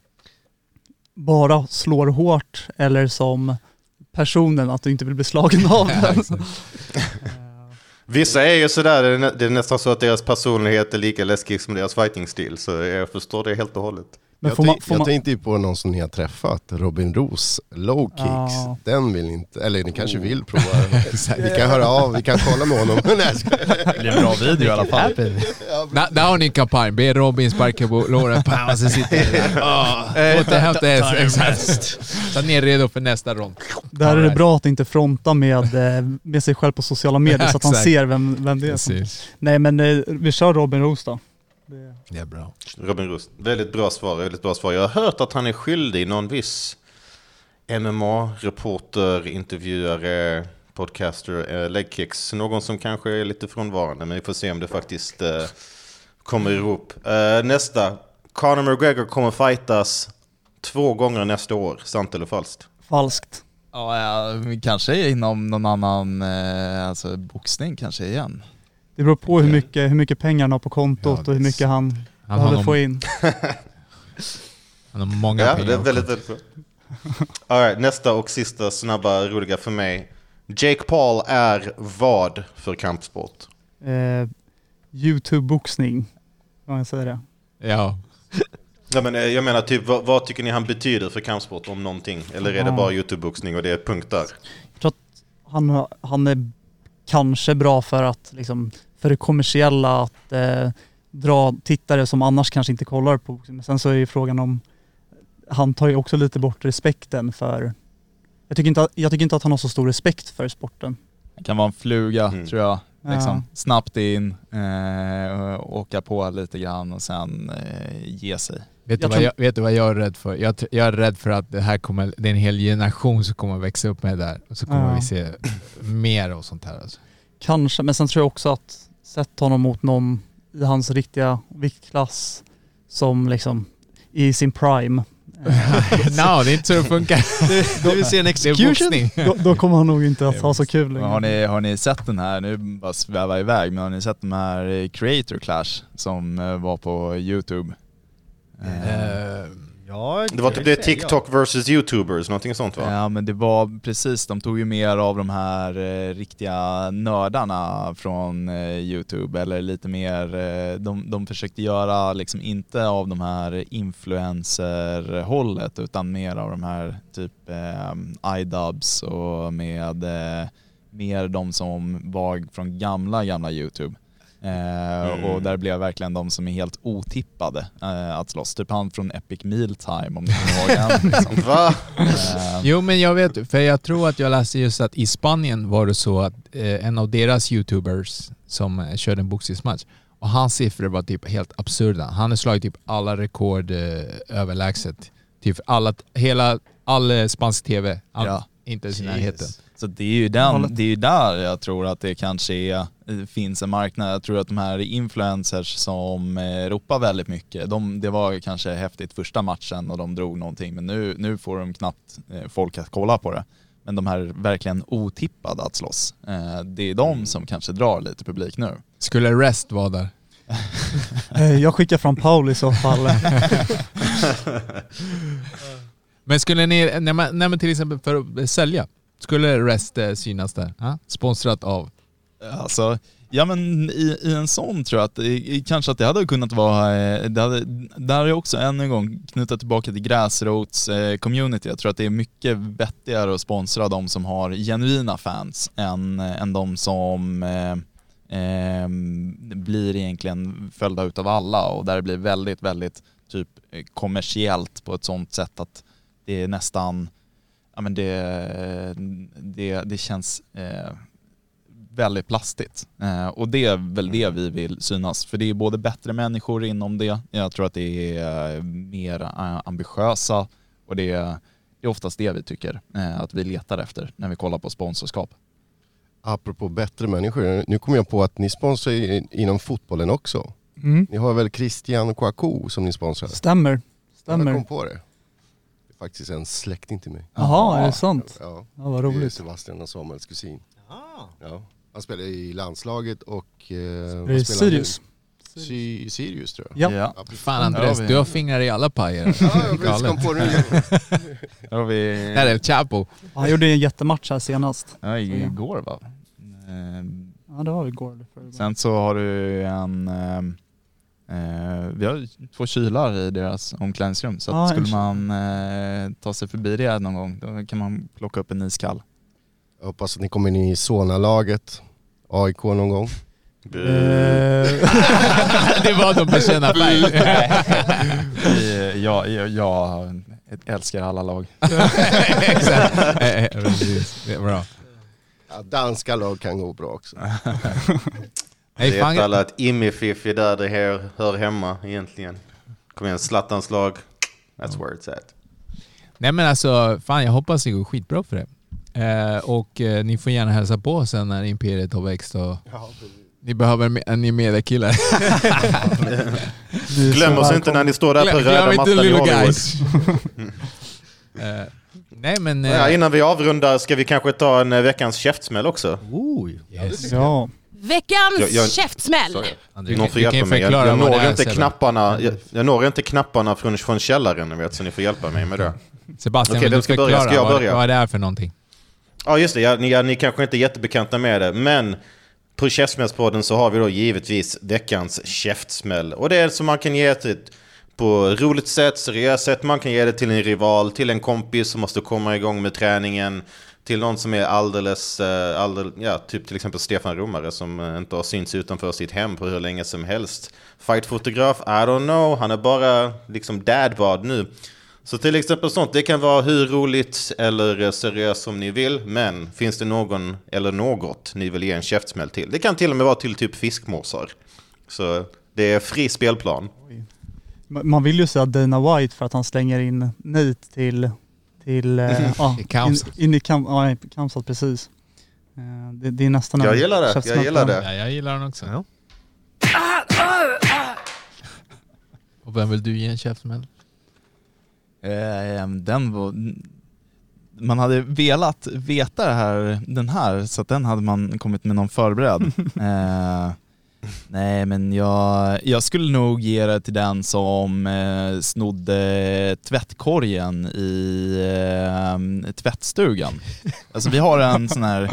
bara slår hårt eller som personen, att du inte vill bli slagen av den. [laughs] Vissa är ju sådär, det är, nä- det är nästan så att deras personlighet är lika läskig som deras fighting-stil. Så jag förstår det helt och hållet. Men jag får man, får jag man, tänkte ju på någon som ni har träffat, Robin Roos, low kicks. Ja. Den vill inte, eller ni kanske vill prova. [laughs] vi kan höra av, vi kan kolla med honom. [laughs] Det blir en bra video i alla fall. Där, har ni en kampanj. Be Robin sparka på låret. Pam, [laughs] så sitter det där. Återhämta er. Exakt. Så att ni är redo för nästa rond. där är det bra att inte fronta med, eh, med sig själv på sociala medier så att han ser vem, vem det är. Nej men eh, vi kör Robin Roos då. Det- Det är bra. Robin Rust, väldigt bra svar, väldigt bra svar. Jag har hört att han är skyldig någon viss MMA-reporter, intervjuare, podcaster, eh, legkicks. Någon som kanske är lite frånvarande, men vi får se om det faktiskt eh, kommer ihop. Eh, nästa, Conor McGregor kommer fightas två gånger nästa år, sant eller falskt? Falskt. Ja, ja, kanske inom någon annan eh, alltså, boxning kanske igen. Det beror på hur mycket, hur mycket pengar han har på kontot Ja, och hur mycket han, Han har, behöver få in. [laughs] han har många Ja, pengar. det är väldigt, väldigt bra. All right, nästa och sista snabba, roliga för mig. Jake Paul är vad för kampsport? Eh, Youtube-boxning, kan man säga det. Ja. Ja, men, eh, jag menar, typ, vad, vad tycker ni han betyder för kampsport om någonting? Eller är det bara YouTube-boxning och det är punkt där? Jag tror att han, han är kanske bra för att liksom, för det kommersiella att eh, dra tittare som annars kanske inte kollar på boxning. Men sen så är ju frågan om, han tar ju också lite bort respekten för, jag tycker inte, att- jag tycker inte att han har så stor respekt för sporten. Det kan vara en fluga Mm. tror jag. Liksom, Ja. Snabbt in, eh, åka på lite grann och sen eh, ge sig. Vet, du Jag vad jag, vet du vad jag är rädd för? Jag, jag är rädd för att det här kommer, det är en hel generation som kommer växa upp med det där. Och så kommer Ja. vi se mer och sånt här. Alltså. Kanske, men sen tror jag också att sätt honom mot någon i hans riktiga viktklass som liksom i sin prime. [laughs] no, det är inte så det funkar. [laughs] Du vill se en execution? då, då kommer han nog inte att ha så kul Men har, längre. ni, har ni sett den här, nu bara svävar iväg, men har ni sett de här eh, Creator Clash som eh, var på YouTube? Eh, ja, Det var typ det TikTok versus YouTubers, någonting sånt va? Ja men det var precis, de tog ju mer av de här eh, riktiga nördarna från eh, Youtube eller lite mer, eh, de, de försökte göra liksom inte av de här influencer-hållet utan mer av de här typ eh, iDubs och med eh, mer de som var från gamla, gamla Youtube. Eh, Och där blev verkligen de som är helt otippade eh, att slåss. Typ han från Epic Mealtime om ni kommer ihåg han. [laughs] Liksom. Va? Eh, Jo men jag vet, för jag tror att jag läste just att i Spanien var det så att eh, en av deras youtubers som eh, körde en boxningsmatch och hans siffror var typ helt absurda. Han har slagit typ alla rekord eh, överlägset. Typ alla, hela, all spansk tv. All, Ja. Inte ens i närheten. Så det är ju den, det är ju där jag tror att det kanske är, finns en marknad. Jag tror att de här influencers som eh, ropar väldigt mycket, de, det var kanske häftigt första matchen och de drog någonting men nu, nu får de knappt eh, folk att kolla på det. Men de här verkligen otippade att slåss, eh, det är de som kanske drar lite publik nu. Skulle Rest vara där? [laughs] Eh, Jag skickar fram Paul i så fall. [laughs] Men skulle ni, nej men till exempel för att sälja, skulle Rest eh, synas där? Sponsrat av? Alltså, ja men i, i en sån tror jag att det, kanske att det hade kunnat vara, eh, det hade, där är också än en gång knutit tillbaka till gräsrots eh, community. Jag tror att det är mycket vettigare att sponsra de som har genuina fans än, eh, än de som eh, eh, blir egentligen följda utav alla och där det blir väldigt, väldigt typ eh, kommersiellt på ett sånt sätt att det är nästan, ja men det, det, det känns eh, väldigt plastigt. Eh, och det är väl det vi vill synas. För det är både bättre människor inom det, jag tror att det är eh, mer eh, ambitiösa och det är, det är oftast det vi tycker eh, att vi letar efter när vi kollar på sponsorskap. Apropå bättre människor, nu kom jag på att ni sponsrar inom fotbollen också. Mm. Ni har väl Christian Kouakou som ni sponsrar? Stämmer. Jag Stämmer. kom på det. Det är faktiskt en släkting till mig. Jaha, är det sant? Ja, Ja, vad det är roligt. Sebastian och Samuels kusin. Ah. Ja. Han spelar i landslaget och... Eh, Är vad det nu? Sirius? Sy- Sirius tror jag. Ja. Ja. Fan Andres, vi- du har fingrar i alla pajer. Ja, jag precis kom på det nu. [laughs] Där har vi... Där är El Chapo. Han gjorde en jättematch här senast. Ja, igår va? Eh, Ja det var igår. Sen så har du en, eh, Eh, vi har ju två kylar i deras omklädningsrum så en skulle man eh, ta sig förbi det någon gång då kan man plocka upp en iskall. Jag hoppas att ni kommer in i Solna-laget, AIK någon gång. [laughs] det var de bekända färg. Jag, jag, jag älskar alla lag. [laughs] Exakt. Eh, eh, bra. Ja, danska lag kan gå bra också. Nej, Vet fan, alla att Immi-Fiff är där det här hör hemma egentligen. Kom igen, Zlatans lag. That's where it's at. nej men alltså, fan jag hoppas det går skitbra för det. Eh, och eh, ni får gärna hälsa på sen när Imperiet har växt och ni behöver en ny mediakille. Glöm oss inte när ni står där på Glöm- röda mattan i Hollywood. guys. [laughs] Eh, nej men... eh, Ja, innan vi avrundar ska vi kanske ta en eh, veckans käftsmäll också. Ooh. yes. Ja. Veckans Jag- jag- käftsmäll! Sorry. André, Någon får hjälpa mig. Jag, jag, vad det når är, inte knapparna, jag, jag når inte knapparna från, från källaren, ni vet, så ni får hjälpa mig med det. Sebastian, vem du ska börja? förklara Ska jag vad, börja? vad det är för någonting? Ja just det, ja, ni, ja, ni kanske inte är jättebekanta med det, men på Käftsmällspodden så har vi då givetvis veckans käftsmäll. Och det är som man kan ge till på roligt sätt, seriöst sätt, man kan ge det till en rival, till en kompis som måste komma igång med träningen, till någon som är alldeles, eh, alldeles ja, typ till exempel Stefan Romare som eh, inte har synts utanför sitt hem på hur länge som helst. Fightfotograf, I don't know, han är bara liksom dadbad nu. Så till exempel sånt, det kan vara hur roligt eller seriöst som ni vill, men finns det någon eller något ni vill ge en käftsmäll till? Det kan till och med vara till typ fiskmåsar. Så det är fri spelplan. Ma- Man vill ju säga Dana White för att han slänger in Nate till, till eh, [laughs] ja, I Kamsat. in, in i kam, ja, i Kamsat precis. Eh, Det, det är nästan Jag gillar det, jag gillar det. Ja, jag gillar den också. Ja. Och vem vill du ge en käftsmäll? Eh, den var... Man hade velat veta det här, den här, så att den hade man kommit med någon förberedd. [laughs] eh, nej men jag, jag skulle nog ge det till den som eh, snodde tvättkorgen i eh, tvättstugan. Alltså vi har en sån här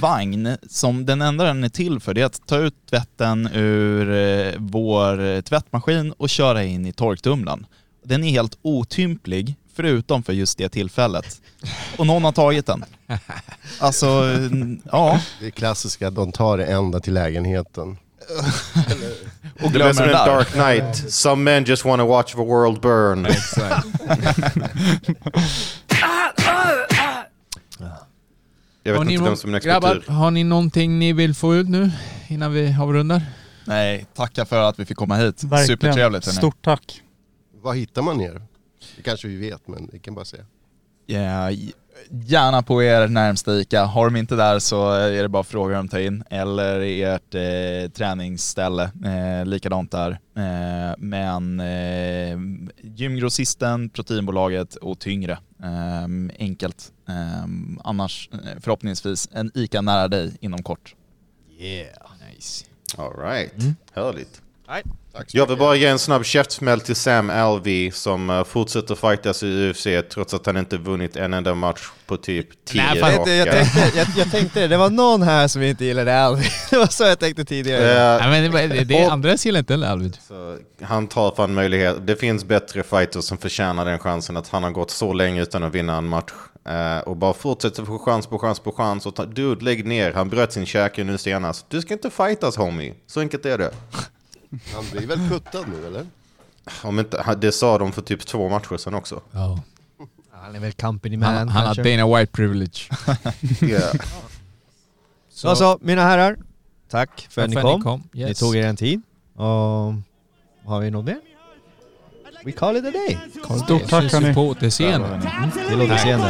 vagn som den enda den är till för det är att ta ut tvätten ur eh, vår tvättmaskin och köra in i torktumlaren. Den är helt otymplig förutom för just det tillfället. Och någon har tagit den. Alltså, ja. Det är klassiska, de tar det ända till lägenheten. [laughs] Och Det glömmer en den där. Dark Knight. Some men just wanna watch the world burn. [laughs] Jag vet Har ni inte vem som är nästa Grabbar, har ni någonting ni vill få ut nu innan vi avrundar? Nej, tacka för att vi fick komma hit. Verkligen. Supertrevligt. Stort tack. Var hittar man er? Det kanske vi vet, men vi kan bara säga. Ja, g- gärna på er närmsta ICA. Har de inte där så är det bara att fråga dem ta in. Eller ert eh, träningsställe, eh, likadant där. Eh, men eh, gymgrossisten, proteinbolaget och tyngre. Eh, enkelt. Eh, annars eh, förhoppningsvis en ICA nära dig inom kort. Nice. All right. Mm. Härligt. Tack så Jag vill bara ge en snabb käftsmäll till Sam Alvey som eh, fortsätter fightas i UFC trots att han inte vunnit en enda match på typ 10 Nej, fan, jag, jag, tänkte, jag, jag tänkte det, det var någon här som inte gillade Alvin. [laughs] Det var så jag tänkte tidigare. Eh, Nej, men det, det, det och- gillar inte heller. Så han tar fan möjlighet. Det finns bättre fighters som förtjänar den chansen att han har gått så länge utan att vinna en match. Eh, och bara fortsätter få chans på chans på chans. Och ta, dude, lägg ner. Han bröt sin käke nu senast. Du ska inte fightas homie. Så enkelt är det. Han blir väl puttad nu eller? Om inte, det sa de för typ två matcher sedan också. Ja. Han är väl company man Han, han har. Dana White privilege. [laughs] Yeah. Så, så, mina herrar. Tack för att Tack ni kom. Yes. Ni tog er en tid. Och har vi något mer? We call it a day. Stort Stort tack, tack hörni. på återseende. Återseende. The double champ